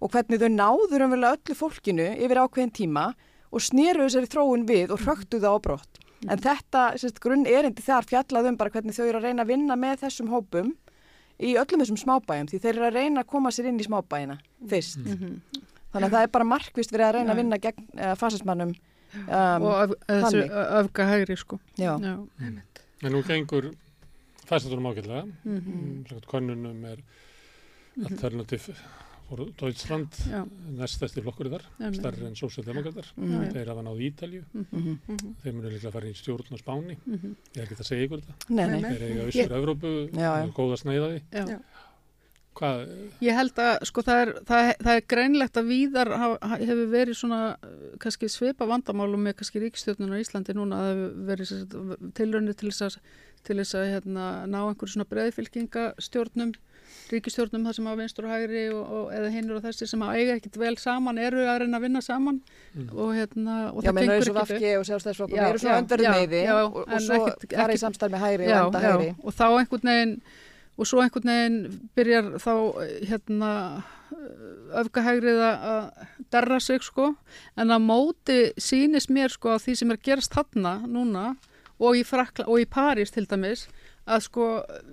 og hvernig þau náður umverulega öllu fólkinu yfir ákveðin tíma og sneru þessari þróun við og hröktu það á brott. En þetta, sérst, grunn erindi þar fjallað um bara hvernig þau eru að reyna að vinna með þessum hópum í öllum þessum smábæjum því þeir eru að reyna að koma sér inn í smábæjina fyrst. Þannig að það er bara markvist verið að reyna að vinna gegn uh, fasismannum um, og öf, þessu þannig. öfga hægri sko. Já. En nú gengur fæstatunum ágætlega. Mhm. Mm. Konunum er alternativ for Deutschland, Já. næstæsti flokkur þar, Einmitt. starri en sósjaldemokrater. Mhm. Þeir hafa náð Ítalju, Mhm. þeir munu líklega fara í stjórn á Spáni. Mhm. Ég er ekki að segja ykkur þetta. Nei, nei. Þeir eiga vissur Evrópu, Já, já. góða sneiðaði. Já. Hvað, Ég held að sko það er, það, það er greinlegt að víðar hefur verið svona uh, kannski svipa vandamálum með kannski ríkistjórnun á Íslandi núna að það hefur verið sem sagt, tilraunir til þess að, til þess að hérna, ná einhverju svona breiðfylkingastjórnum ríkistjórnum þar sem að vinstur og hægri og, og, eða hinnur og þessi sem að eiga ekkit vel saman eru að reyna að vinna saman og hérna og Já, það gengur eins og ekkit VG upp. og sjálfstæðsflokkur, Já, eru svona já, öndverðum já, meði já, og, svo ekkit- fara í samstarf með hægri já, og enda hægri. Já, og þá einhvern veginn og svo einhvern veginn byrjar þá hérna öfgahægrið að derra sig sko. En að móti sýnist mér sko að því sem er að gerast þarna núna og í, Frakla, og í París til dæmis að sko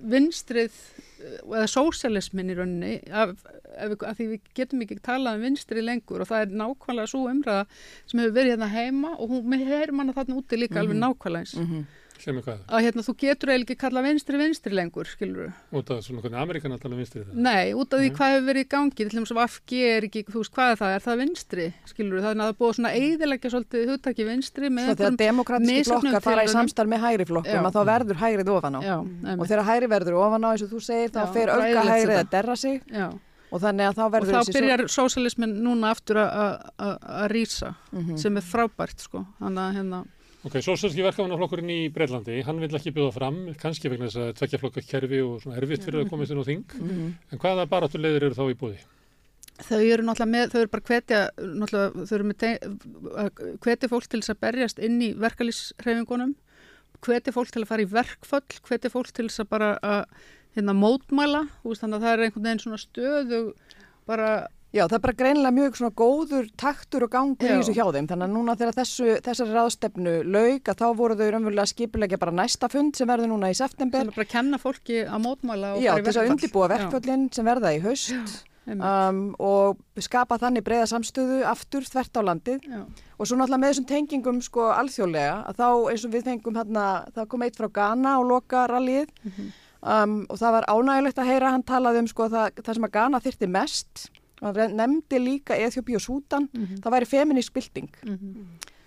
vinstrið eða sósialismin í rauninni af, af, af því við getum ekki talað um vinstri lengur og það er nákvæmlega svo umræða sem hefur verið hérna heima og hún, við heyrum hana þarna úti líka alveg nákvæmlega eins sem er hvað? að hérna þú getur eiginlega ekki kalla vinstri vinstri lengur, skilur Út af svona hvernig Amerikan alltaf vinstri það? Nei, út af því hvað hefur verið í gangi til þess að FG er ekki, þú veist hvað er það, er það vinstri skilur þannig að það er búið svona eiðilegja svolítið hugtaki vinstri með Svo þegar demokratíski flokkar fara í samstarf með hægri flokkum að þá verður hægrið ofan á. Já, og þegar hægri verður ofan á eins og þú segir þá fer eyðilegt hægrið þetta. að derra sig Já. og þannig að þá og verður þá þessi byrjar sósalismin núna aftur að- að að- að rýsa Mhm. sem er frábært sko þannig að hérna Ok, sósælski verkefnaflokkurinn í Breitlandi, hann vil ekki bjóða fram, kannski vegna þess að tvekja flokka kerfi og svona erfitt fyrir að komast inn á þing. Mhm. En hvaða baráttulegðir eru þá í búði? þau eru náttúrulega með, þau eru bara hvetja náttúrulega, þau eru með hvetja fólk til þess að berjast inn í verkalýsreifingunum hvetja fólk til að fara í verkföll hvetja fólk til þess að bara að hérna mótmæla, þannig að það er einhvern veginn svona stöðu bara Já, það er bara greinilega mjög svona góður taktur og gangur í Já. þessu hjá þeim. Þannig að núna þegar þessu, þessari ráðstefnu lauk að þá voru þau raunverulega skipulegja bara næsta fund sem verður núna í september. sem er bara að kenna fólki að mótmæla og Já, í þess að undibúa Já. verkföllin sem verða í haust einmitt. um, og skapa þannig breyða samstöðu aftur þvert á landið Já. og svo náttúrulega með þessum tengingum sko alþjóðlega að þá eins og við fengum hérna, það kom eitt frá Ghana og loka rallið Mhm. um, og það var ánægilegt að heyra hann talaði um sko það, það sem að Ghana þyrti mest hann nefndi líka Eþjópi og Sútan Mhm. það væri feminist bylting. Mhm.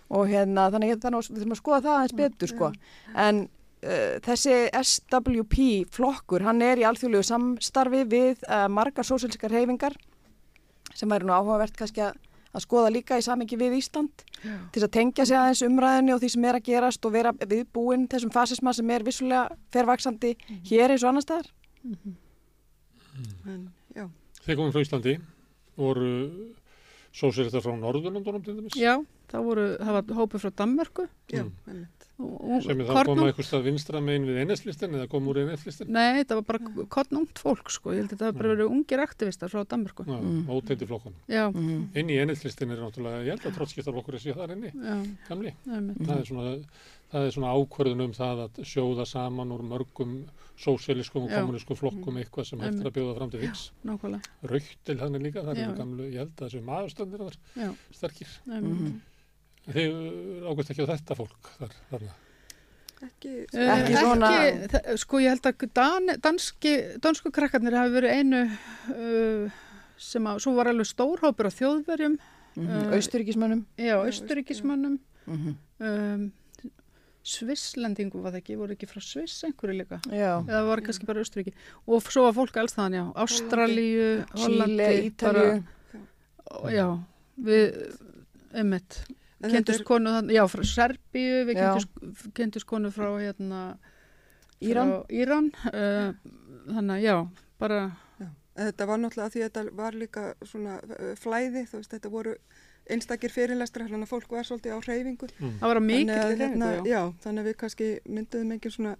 og hérna þannig að við þurfum að skoða það aðeins betur sko. En uh, þessi SWP flokkur hann er í alþjóðlegu samstarfi við uh, margar sósélskar reyfingar sem væri nú áhugavert kannski að, að skoða líka í samingi við Ísland til þess að tengja sig aðeins umræðinni og því sem er að gerast og vera viðbúinn þessum fasisma sem er vissulega fervaksandi hér eins og annar staðar. En, já, Þeir komum frá Íslandi, voru sósýristar frá Norðurlandunum til dæmis, Já, það voru, það var hópur frá Danmörku já, Mm. einmitt. Sem er það kornung- koma eitthvað stað vinstra megin við NS-listin eða kom úr NS-listin. Nei, það var bara kottnungt fólk sko, ég held að það hafa bara Mm. verið ungir aktivistar frá Danmörku. Já, Mm. óteindi flokkunum. Já, Mm. Inn í NS-listin er náttúrulega, ég held að trottskiptarflokkur er síðan þar inni, já, gamli. Það er svona, það er svona ákvörðun um það að sjóða saman úr mörgum sósíaliskum og Já. kommuniskum flokkum eitthvað sem hægt er að bjóða fram til viks. nákvæmlega, Raukt til þannig líka, það eru gamlu, ég held að þessu maðurstöndir þar já, sterkir. einmitt. Mhm. Þið águst ekki á þetta fólk þar, þarna. Ekki, Eh, Ekki svona- ekki, sko ég held að Dan, danski, dansku krakkarnir hafi verið einu uh, sem að, svo var alveg stórhópur af þjóðverjum, Mm Eh, Austuríkismönnum. já, austuríkismönnum, Mm um, Svisslendingu var það ekki, voru ekki frá Sviss einhverju líka, Já. eða var kannski bara austuríki og svo var fólk alls þannig, já, Ástralíu, Chile, Hollandi, Ítalíu. bara, já, við, þetta kynntust konu já, frá Serbíu, við Já. kynntust, kynntust konu frá hérna, Íran. frá Íran, uh, þannig að já, bara, já, þetta var náttúrulega því að þetta var líka svona uh, flæði, þú veist, þetta voru einstakir fyrirlestrar, þannig að fólk var svolítið á hreyfingu. það var að til hérna, já. já, þannig að við kannski mynduðum engin svona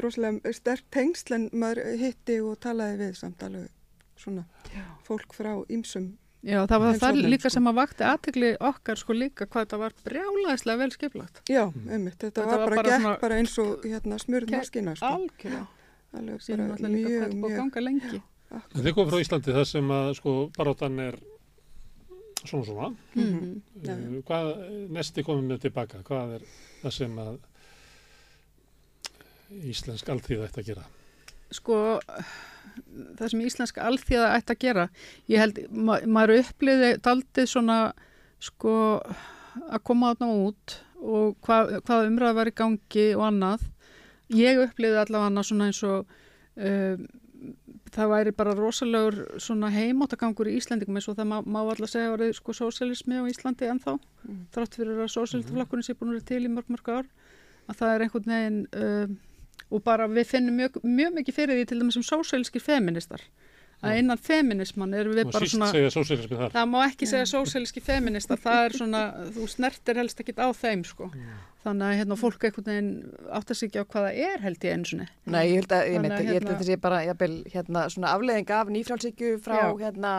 rosalega sterk tengsl en maður hitti og talaði við samt alveg svona fólk frá ýmsum. Já, það var það líka sko. sem að vakti aðtegli okkar sko líka hvað þetta var brjálæðislega vel skipulagt. Já, Mm. einmitt, þetta, Þetta var var bara, bara gekk svona- bara eins og hérna, smurð maskina, sko. Algjörlega. Alveg Síðan bara alltaf líka hvað mjög, þetta búið að ganga lengi. En þið komum frá Íslandi þar sem að sko baróttan er svona svona. Mhm. Já, já. Uh, Hvað, nesti komum við tilbaka, hvað er það sem að íslensk alþýða ætti að gera? Sko, það sem íslenska alþjóða ætti að gera, ég held, ma maður uppliði daldið svona, sko, að koma þarna út og hvað, hvað umræða var í gangi og annað. Ég uppliði allavega svona eins og um, það væri bara rosalegur svona heimáttagangur í Íslandingum eins og það má, má alltaf segja að verið sko sósialismi á Íslandi ennþá, Mm. þrátt fyrir að sósialistaflokkurinn sé búin að vera til í mörg mörg ár, að það er einhvern veginn um, og bara við finnum mjög, mjög mikið fyrir því til dæmis sem sósialískir feministar að innan feminisman erum við bara svona það má ekki segja sósialíski feministar það er svona, þú snertir helst ekkit á þeim sko, þannig að hérna fólk einhvern veginn áttar sig ekki á hvað það er held ég eins og Nei, ég held að, ég, að ég held að hérna- þetta sé bara jafnvel, hérna, svona afleðing af nýfrálsíkju frá Já. hérna,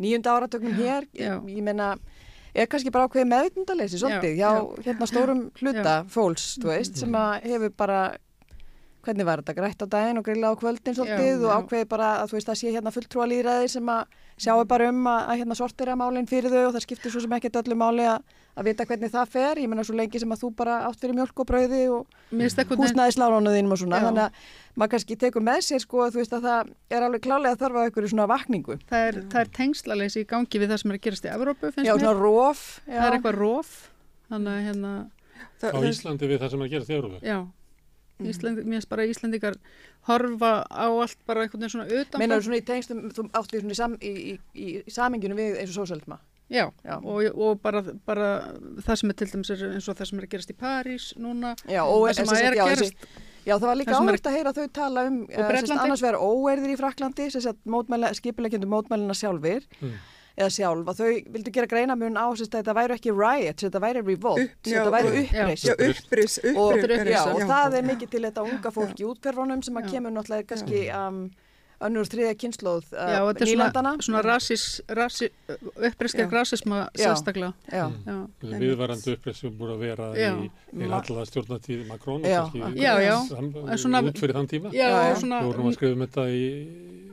nýjunda áratögnum hér. Já. Ég, ég meina, er kannski bara ákveðið meðvindaleysi svolítið hjá já. hérna stórum hluta fólks, þú veist, sem að hefur bara hvernig var þetta, grætt á daginn og grilla á kvöldin svolítið Já, og ákveði bara að þú veist að sé hérna fulltrúa líðræði sem að sjáu bara um að, að hérna sortira málinn fyrir þau og það skiptir svo sem ekkert öllu máli að, að vita hvernig það fer, ég menna svo lengi sem að þú bara átt fyrir mjölk og brauði og húsnæðislánunum þínum og svona, Já. þannig að maður kannski tekur með sér sko að þú veist að það er alveg klálega þarf á einhverju svona vakningu. það er, það er tengslaleysi í gangi við það sem er að gerast í Evrópu finnst Já, mér, er að hérna, Það, Á Íslandi við það sem er að gera þjóruðu. já Mhm. Íslandi, mér finnst bara að Íslandingar horfa á allt bara einhvern veginn svona utan Meinar þú svona í tengstum, þú átt við svona í, sam, í, í, í, saminginu við eins og sósaldma? Já, Já. og, og bara, bara það sem er til dæmis er eins og það sem er að gerast í París núna, Já, og það sem sagt, er já, að gerast Já, það var líka er- áhört að heyra þau tala um eh, annars vegar óerðir í Fraklandi, sem sagt mótmæla, skipulegjandi mótmælina sjálfir Mm. Eða sjálf, að þau vildu gera greina mun á sagt, að þetta væri ekki riot, þetta væri revolt, Upp- já, þetta væri og- uppreist. já, uppris, og, uppris, já, og það er mikið til þetta unga fólk í útkverfunum sem að kemur náttúrulega kannski um, önnur þriðja kynnslóð Já, uh, þetta er nýlandana. svona, svona rasis, rasi, uppriskar Já. rasisma Já. sérstaklega. Já, Já. Viðvarandi uppreist sem búið að vera Já. í, alltaf stjórnatíð Makrón og kannski út fyrir þann tíma. Já, Já, og Þú vorum að skrifa um þetta í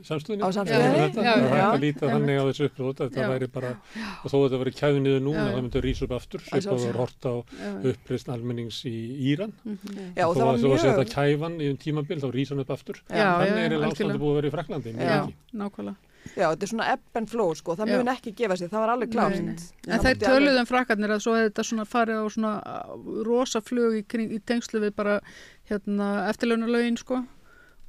samstöðinni. Á samstöðinni, Um já, Það er hægt að líta þannig á þessu að þetta Já. væri bara, og þó að þetta væri kæði niður núna, það myndi rýsa upp aftur, Að svipað sjálfsögðu. var hort á já, uppreist almennings í Íran. já, og þó það var að að mjög Fraklandi, mjög nákvæmlega. Já, þetta er svona ebb and flow sko, það mun ekki gefa sér, það var alveg klárt. Nei, nei. En það þeir mátti alveg- um frakkarnir að svo hefði þetta svona farið á svona rosa flug í, kring, í tengslu við bara hérna, eftirlaunalögin sko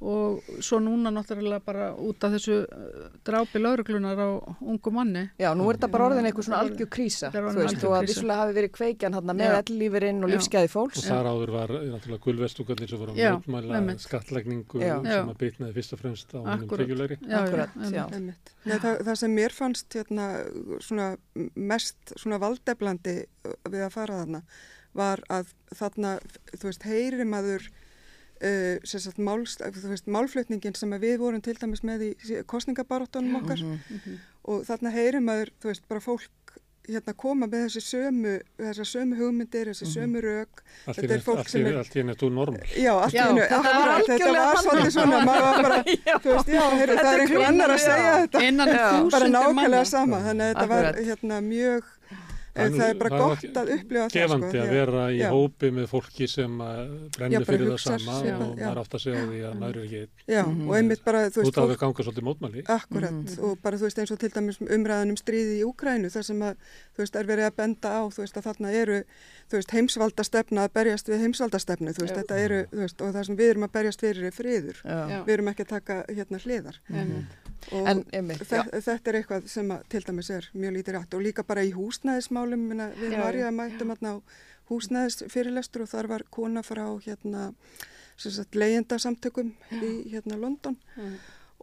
og svo núna náttúrulega bara út af þessu uh, drápi lauruglunar á ungu manni. Já, nú er þetta bara orðin eitthvað svona algjör krísa, þú veist, og að vissulega hafi verið kveikjan hann með ellífurinn og Já. lífsgæði Og fólks. þar áður var eh, náttúrulega gulvestúkarnir sem voru að einmitt. skattlegningu Já. sem að bitnaði fyrst og fremst á. Einmitt. Nei, það, það sem mér fannst hérna, svona mest svona valdeflandi við að fara þarna var að þarna, þú veist, heyri maður uh, sem sagt, máls, þú veist, málflutningin sem að við vorum til dæmis með í kostningabaróttunum okkar. Og þarna heyri maður, þú veist, bara fólk hérna koma með þessi sömu, þessar sömu hugmyndir, þessi sömu rök. Allt Þetta er fólk allt sem er- allt í henni er þú normal. Já, allt í einu, þetta var svolítið svona, maður var bara, þú veist, já, heyrðu, það er einhver annar að segja þetta. Bara nákvæmlega sama þannig að þetta var hérna mjög Er það, er bara það gott að upplifa það gefandi því að vera í já, hópi með fólki sem Já, bara fyrir það sama sér og já. maður átt að segja því að maður er ekki já, og einmitt bara þú veist, fólk, ganga svolítið mótmæli. akkurat og bara þú veist eins og til dæmis umræðan um stríði í Úkrænu þar sem að þú veist er verið að benda á þú veist að þarna eru þú veist heimsvaldastefna að berjast við heimsvaldastefnu þú veist Já. þetta eru þú veist og það sem við erum að berjast fyrir er friður Já. Já. við erum ekki að taka hérna hliðar Einmitt. og En, einmitt, já. þe þetta er eitthvað sem að, til dæmis er mjög lítið rætt og líka bara í húsnæðismálum minna, við já. mættum hérna á húsnæðisfyrirlestur og þar var kona frá hérna leyendasamtökum í hérna London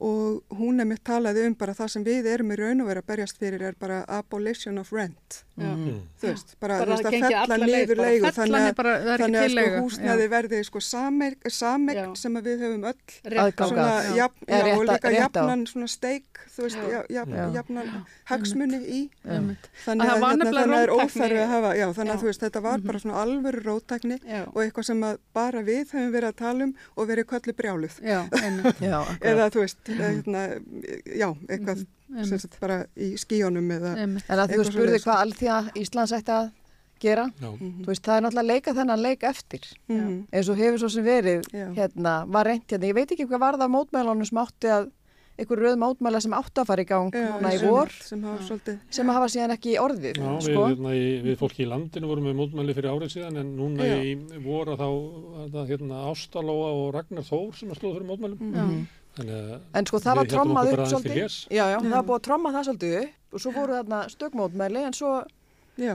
og hún er mitt talaði um bara það sem við erum í raun og vera að berjast fyrir er bara abolition of rent Já. Mm. þú veist, bara, Bara þú veist að að gengi fella alla leið, niður bara leigu þannig að, bara, það er þannig að sko leigu. húsnæði Já. verði sko sameign, sem við höfum öll Aðgang svona að. Já. jafn, Eða já, rétt og líka jafnan svona steik þú veist, Já. já, jafn, Já. jafnan hagsmuni í þannig það að, hérna, þannig að er róttækni- óþarfi að hafa já, þannig Já. að þú veist, þetta var bara svona alvöru róttækni Já. og eitthvað sem bara við höfum verið að tala um og verið köllu brjáluð eða þú veist, hérna, já, eitthvað sem einmitt. sagt bara í skíunum eða. En að þú spurði hvað Alþjóða Íslands ætti að gera, Já. þú veist, það er náttúrulega að leika þennan leik eftir, Mhm. eins og hefur svo sem verið, Já. hérna, var reynt hérna, ég veit ekki hvað var það mótmælunum sem átti að, einhver röð mótmæla sem átti að fara í gang Já, núna í vor, sem hafa svolítið sem hafa síðan ekki orðið, Já, við, sko. hérna, í, við fólki í landinu vorum með mótmæli fyrir árið síðan en núna Já. í voru þá var það, hérna, Ástalóa og Ragnar Þór sem að slóðu fyrir mótmælum. Já. Þannig að En sko það var héldum trommað upp svolítið. Já, já, það var búið að tromma það svolítið upp og svo voru þarna stökmótmæli en svo,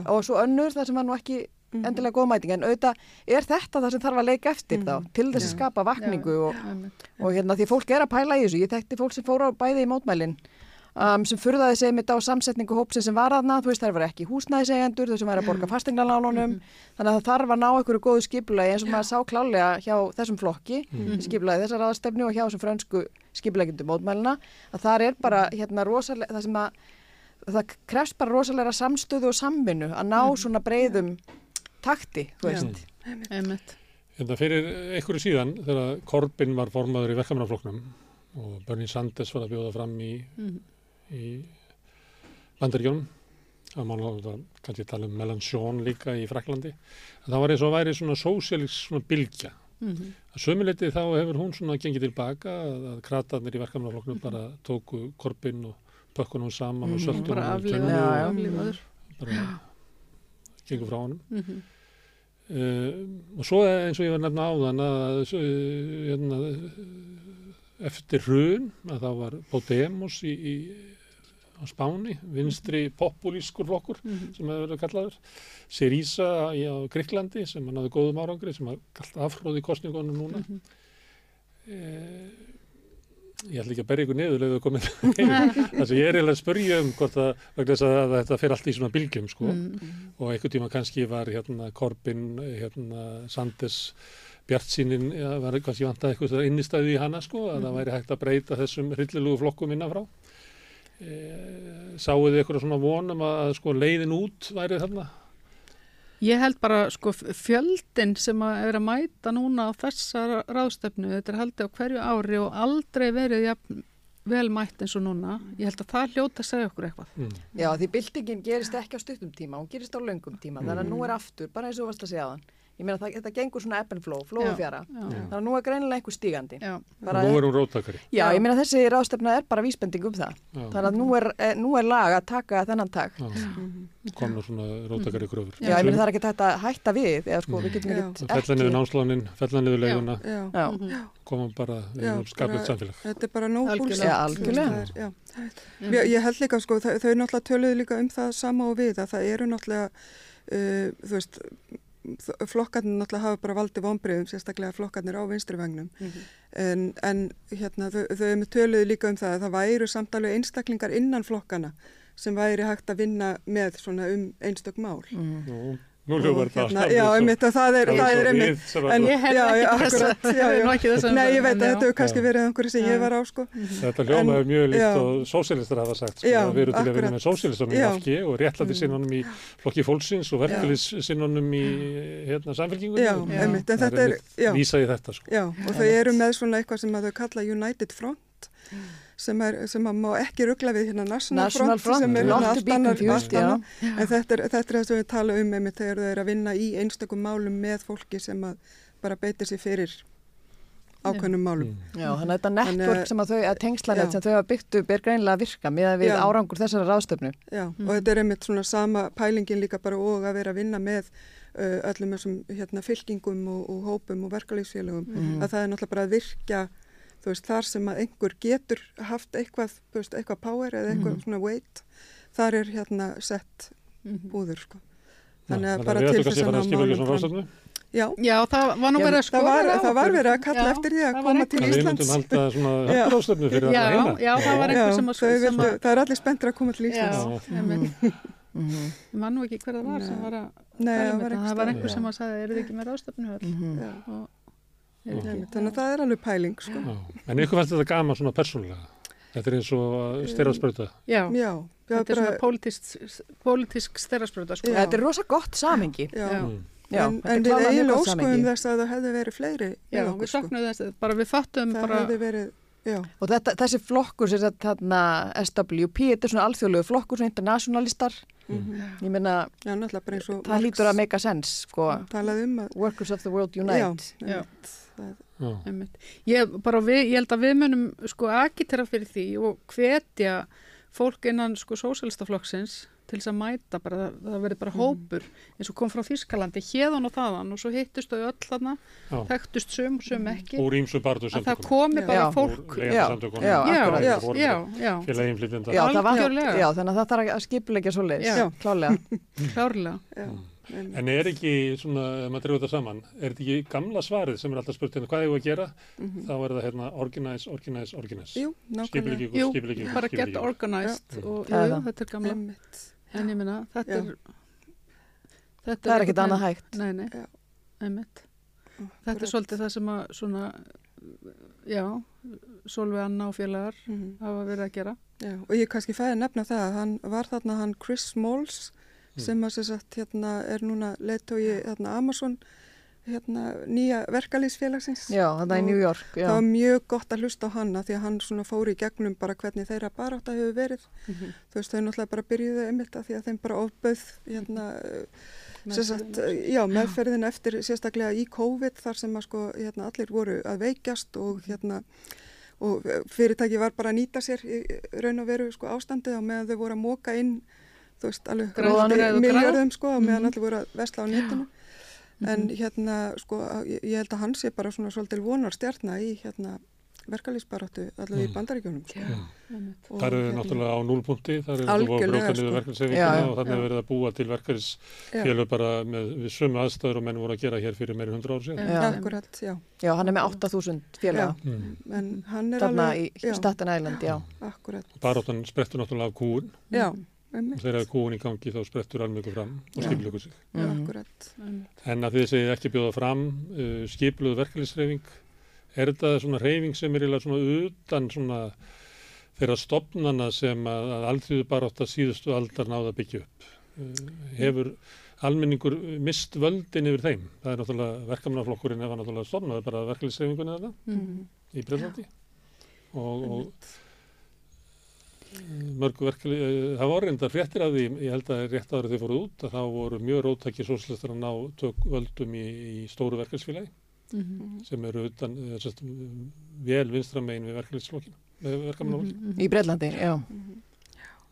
og svo önnur þar sem var nú ekki endilega góð mæting. En auðvitað er þetta það sem þarf að leika eftir þá til þess að skapa vakningu og, Einmitt. og hérna því fólk er að pæla í þessu. Ég þekkti fólk sem fór á bæði í mótmælin um, sem furðaði sig mitt á samsetningu hópsin sem var aðna, þú veist það var ekki húsnæðiseigendur þau sem væri að borga fastegnalánunum þannig að það þarf að ná einhverju góðu skipulagi eins og maður sá klálega hjá þessum flokki skipulagi þessar aðastefnu og hjá þessum frönsku skipulegjundu mótmælina að þar er bara hérna rosalega það sem að það krefst bara rosalega samstöðu og samvinnu að ná svona breyðum takti, þú veist. Einmitt. Hérna fyrir einhverju síðan þegar Corbyn var formaður í verkamannafloknum og Bernie Sanders var að bjóða fram í, í bandaríkjónum það má náttúrulega kannski tala um Melanchon líka í Fraklandi en það var eins og væri svona sósialist svona bylgja Mhm. að sömuleiti þá hefur hún svona gengið tilbaka að, að kratarnir í verkamannaflokknum bara tóku Corbyn og pökkunum saman og söldu Bara honum í aflífaður. tunnu Já, já. og Aflífaður. bara gengur frá honum Mhm. Uh, og svo eins og ég var nefna áðan að uh, hérna, eftir hrun að þá var Podemos í, í, á Spáni, vinstri populískur flokkur sem hefur verið kallaður. Syriza í, á Gríklandi sem hann hafði góðum árangri sem hafði kallt afhróð í kostningunum núna. Mm ég ætla ekki að berja ykkur niður leðu komið það sem ég er eiginlega að spörja um hvort að, vegna þess að þetta fer allt í svona bylgjum sko. Og einhvern tíma kannski var hérna Corbyn, hérna Sanders Bjartsýnin, ja, var kannski vantað eitthvað innistæði í hana sko að það væri hægt að breyta þessum hryllilugu flokkum innanfrá e, Sáuð þið eitthvað svona vonum að sko leiðin út væri þarna? Ég held bara sko fjöldin sem að er að mæta núna á þessa ráðstöfnu, þetta er haldið á hverju ári og aldrei verið jafn, vel mætt eins og núna. Ég held að það hljóta að segja okkur eitthvað. Mm. Já, því byltingin gerist ekki á stuttum tíma, hún gerist á löngum tíma, þannig að nú er aftur, bara eins og þú varst að segja aðan, ég meina það, þetta gengur svona ebb and flow, flóðufjara Já, þannig að nú er greinilega einhver stígandi Nú er hún róttakari. Já, ég meina þessi ráðstefna er bara vísbending um það Já. þannig að nú er, eh, nú er lag að taka þennan tag Já. Kom nú svona róttakari gröfur. Já, ég meina það er ekki hægt að hætta við eða sko, við getum ekki Fella niður námslánin, fella niður leiguna, Já. Já. koma bara skapilegt bara- samfélag. Þetta er bara nóg Algjörlega. búlsett, Já, þú veist, algjörlega. það já. Ég, held líka, sko, þau, þau náttúrulega töluðu líka um það sama og við, að það eru náttúrulega, uh, þú veist, flokkarnir náttúrulega hafa bara valdið vonbriðum, sérstaklega flokkarnir á vinstrivagnum. En, en hérna, þau, þau töluðu líka um það að það væru samtalið einstaklingar innan flokkana sem væri hægt að vinna með svona um einstök mál. Nú, nú hljóðar það hérna, Já, einmitt og það er, það er einmitt. En, Ég hef ekki þessa- akkurat, já, hef ekki þessa Nei, ég veit að þetta hefur kannski verið einhverju sem ég var á, sko. Þetta hljómaður mjög líkt og sósialistar hafa sagt, sko, að við erum til að akkurat. með í Já. FG og réttlæti sinnunum í flokki fólksins og verkefliðs sinnunum í hérna, samfélkingunni. Já, einmitt, en þetta er, já. Vísa í þetta, sko. Já, og þau eru með svona eitthvað sem að þau kalla United Front sem, er, sem að má ekki ruggla við hérna National, National Front, sem er hérna allt annar, allt annað. já. en þetta er, þetta er það sem við tala um einmitt þegar þau eru að vinna í einstakum málum með fólki sem að bara beitir sér fyrir ákveðnum málum. Já, þannig að þetta að- sem að þau, að tengslanett Já. sem þau hafa byggt upp er greinilega að virka með að við Já. árangur þessara ráðstöfnu. Já, og þetta er einmitt svona sama pælingin líka bara og að vera að vinna með uh, öllum þessum hérna, fylkingum og, og hópum og verkalýsfélögum Mhm. að það er náttúrulega bara að virka þú veist, þar sem að einhver getur haft eitthvað, þú veist, eitthvað power eða eitthvað Mhm. svona weight, þar er hérna sett búður, sko. Þannig að Þannig bara til þess að ná málum. Já, Já, það var nú Já, verið að það skoða var- á það var verið að kalla Já, eftir því að það var koma til Þannig við Íslands. myndum halda svona Já. ráðstofnu fyrir Já, að reyna. já, það var einhver Já, sem að- vildu, að- það er allir spenntir að koma til Já, Íslands. einmitt. Mhm. Ég man nú ekki hver það var sem var að Nei, það um var það var já. sem að sagði, eru þið ekki með ráðstöfnu Mhm. Þannig að það er alveg pæling, sko. En ykkur fannst þetta gaman svona persónulega. Þetta er eins og styrraðsprauta. Já, Já, já, þetta er bara, svona pólitísk, pólitísk styrraspröta sko. Þetta er rosa gott samengi. já. Já. Mm. Já, en, en við eiginlega samhengi. þess að það hefði verið fleiri Já, með við okkur, sko. saknaðum þess, bara við fattum Það bara, hefði verið, já, Og þetta, þessi flokkur, sem sagt, þarna SWP, þetta er svona alþjóðlegu flokkur, svona internationalistar. mhm. Ég meina, já, það lítur að make a sense, sko. talaði um að, Workers of the world unite. já, Ég, bara við, ég held að við munum sko agitera fyrir því og hvetja fólk innan sko sósælstaflokksins til þess að mæta bara, það, það verði bara hópur eins og kom frá Þískalandi, hérðan og þaðan og svo hittust þau öll þarna, þekktust sum, sum ekki, að það komi bara Já. fólk, Já, já, já, það var, þannig að það þarf að skipulegja svo leiðis, Já. klálega. klárlega. já, en, er ekki svona, ef maður drefur þetta saman, er þetta ekki gamla svarið sem er alltaf spurt hérna, hvað hefur að gera? Þá er það hérna organize, organize, organize. jú, nákvæmlega, Jú, ykkur, bara get organized og Það er jú, það. þetta er gamla, einmitt, en ég minna, þetta Já. er, þetta Það er ekkit annað hægt. Nei, nei, Já. einmitt. Þetta er svolítið það sem að svona, já, Solveig Anna og félagar mhm, hafa verið að gera. já, og ég kannski fæði að nefna það að hann var þarna hann Chris Smalls Mm. Sem að sér sagt hérna er núna leittói hérna Amazon hérna nýja verkalýsfélagsins Já, í Og New York, já. það var mjög gott að hlusta á hana því að hann svona fór í gegnum bara hvernig þeirra barátta hefur verið. Mhm. þú veist þau náttúrulega bara byrjuðu einmitt að því að þeim bara ofböð hérna sem sagt, já, meðferðin eftir sérstaklega í COVID þar sem að sko hérna allir voru að veikjast og hérna og fyrirtæki var bara að nýta sér í raun og veru sko ástandið og meðan þau voru að móka inn þú veist alveg miljörðum sko og meðan Mhm. allir voru að vesla á netinu en hérna sko ég, ég held að hann sé bara svona svolítil vonar stjarnar í hérna verkalýsbaráttu allavega í Mm. bandaríkjónum sko. Það eru hérna- náttúrulega á núlpunkti, það eru búið að bróta niður sko. Já, verkefnisefinguna já, og þannig já. er verið að búa til verkefnisfélög bara með við sömu aðstæður og menn voru að gera hér fyrir meiri hundra ár síðan. Já. Akkurat, já. Já, hann er með 8000 félaga. Mm. En hann er Þarna alveg, í Staten Island, já. akkurat, Baráttan sprettur náttúrulega af kúun já, og þegar er kúun í gangi þá sprettur almjögur fram og Já. skipilögur sig. já, Mhm. En að þið segið ekki bjóða fram uh, skipluð verkefnisreifing, er þetta svona reifing sem er svona utan svona þeirra stopnana sem að, að alþjóðu barátta síðustu aldar náða að byggja upp? Uh, hefur almenningur mist völdin yfir þeim? Það er náttúrulega verkamannaflokkurinn ef hann náttúrulega stopnaði bara verkefnisreifingunni þetta Mhm. í Breitlandi og, og mörg verkefli, eh, það voru reyndar fréttir af því, ég held að rétt áður þau fóruð út, að þá voru mjög róttækir sóslistar að ná tök völdum í, í stóru verkefnsfélagi Mhm. sem eru utan, eða sérst, vel vinstra megin við verkefnislokin, við verkefnalókin. Mhm. Í Breitlandi, já.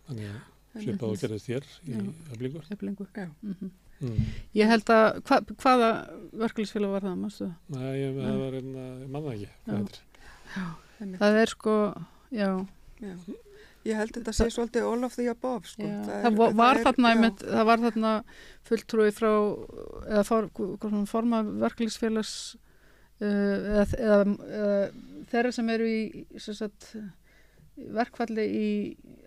Þannig að svipað og gerðist hér í Já. eflingur. Eflingu. Já. Mhm. Mm. Ég held að, hva, hvaða verkefliðsfélag var það, mástu það? Nei, ég, það var einna, ég manna ekki, Já. Einmitt. Það er sko, já, Já. Ég held þetta sé svolítið all of the above sko. já. er- það, var, var er- þarna, einmitt, það var þarna fulltrúi frá, eða for, forma verkefliðsfélags uh, eða, eða, eða þeirra sem eru í sem sagt, verkfalli í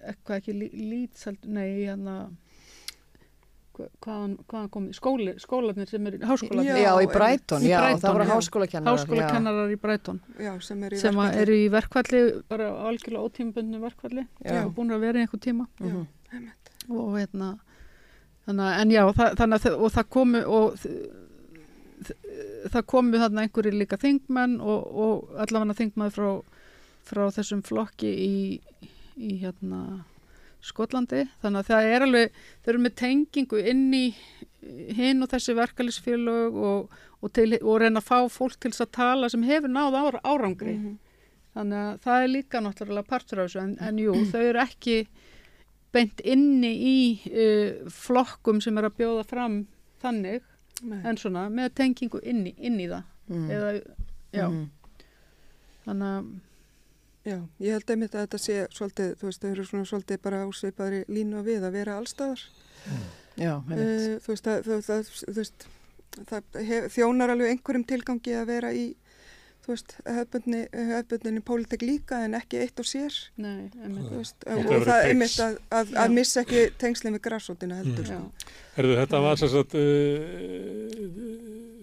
eitthvað ekki lít, nei, í hann að hvaðan, hvaðan komið, skóli, skólanir sem eru, háskólanir, Já, í Brighton, Í já, það voru já. háskólakennarar. háskólakennarar í Brighton Já, sem er í sem að verkfalli. eru í verkfalli, bara algjörlega ótímabundnu verkfalli, Já. sem er búin að vera í einhver tíma Já. Mhm. einmitt. og hérna þannig að, en já, það, þannig að og það komu og það komu þarna einhverjir líka þingmenn og, og allavega þingmenn frá, frá þessum flokki í, í hérna Skotlandi, þannig að það er alveg þau eru með tengingu inn í hinn og þessi verkalisfélög og, og, og reyna að fá fólk til þess að tala sem hefur náð ára, árangri Mhm. þannig að það er líka náttúrulega partur af þessu en, en jú, þau eru ekki beint inni í uh, flokkum sem er að bjóða fram þannig, Nei. en svona með tengingu inn í, inn í það Mm. eða, já, Mhm. þannig að Já, ég held einmitt að þetta sé svolítið, þú veist, þau eru svona svolítið bara ásveipaðri línu við að vera allstaðar. Já, einmitt. Uh, þú veist, að, það, þú veist, það hef, þjónar alveg einhverjum tilgangi að vera í, þú veist, hefbundni, hefbundinni pólitek líka en ekki eitt og sér. nei, veist, og, það og það fix. einmitt að, að, að missa ekki tengslinn við grassóttina heldur. já, sko. Herðu, þetta var sem sagt uh,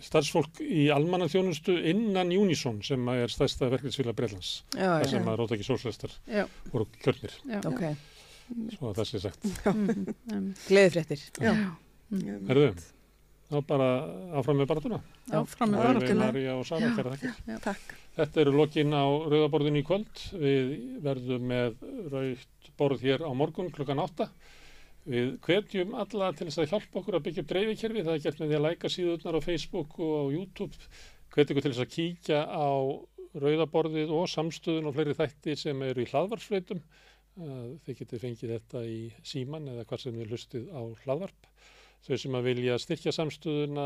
starfsfólk í almannaþjónustu innan Unison sem er stærsta verkefnisfélag Breitlands, Já, þar já, sem að rótæki sóslistar já, voru kjörnir, já, ok. svo að það sé sagt. Já. mhm. Herðu, þá bara áfram með baratuna. já, fram með. Takk. Þetta eru lokin á Rauðaborðinu í kvöld. Við verðum með rauðt borð hér á morgun klukkan 8. Við hvetjum alla til þess að hjálpa okkur að byggja upp dreifikerfi. Það er gert með því að læka síðurnar á Facebook og á YouTube. Hvetjum okkur til þess að kíkja á Rauðaborðið og samstöðun og fleiri þætti sem eru í hlaðvarpsfleitum. Uh, Þið getið fengið þetta í síman eða hvað sem þið hlustið á hlaðvarp. Þau sem að vilja styrkja samstöðuna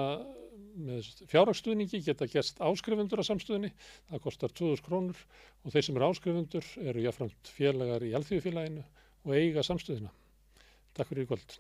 með fjárhagsstuðningi geta gerst áskrifundur á samstöðunni. Það kostar 2000 krónur og þeir sem eru áskrifundur eru jáfnframt félagar í alþjóðfélaginu og eiga samstöðuna. Takk fyrir í kvöld.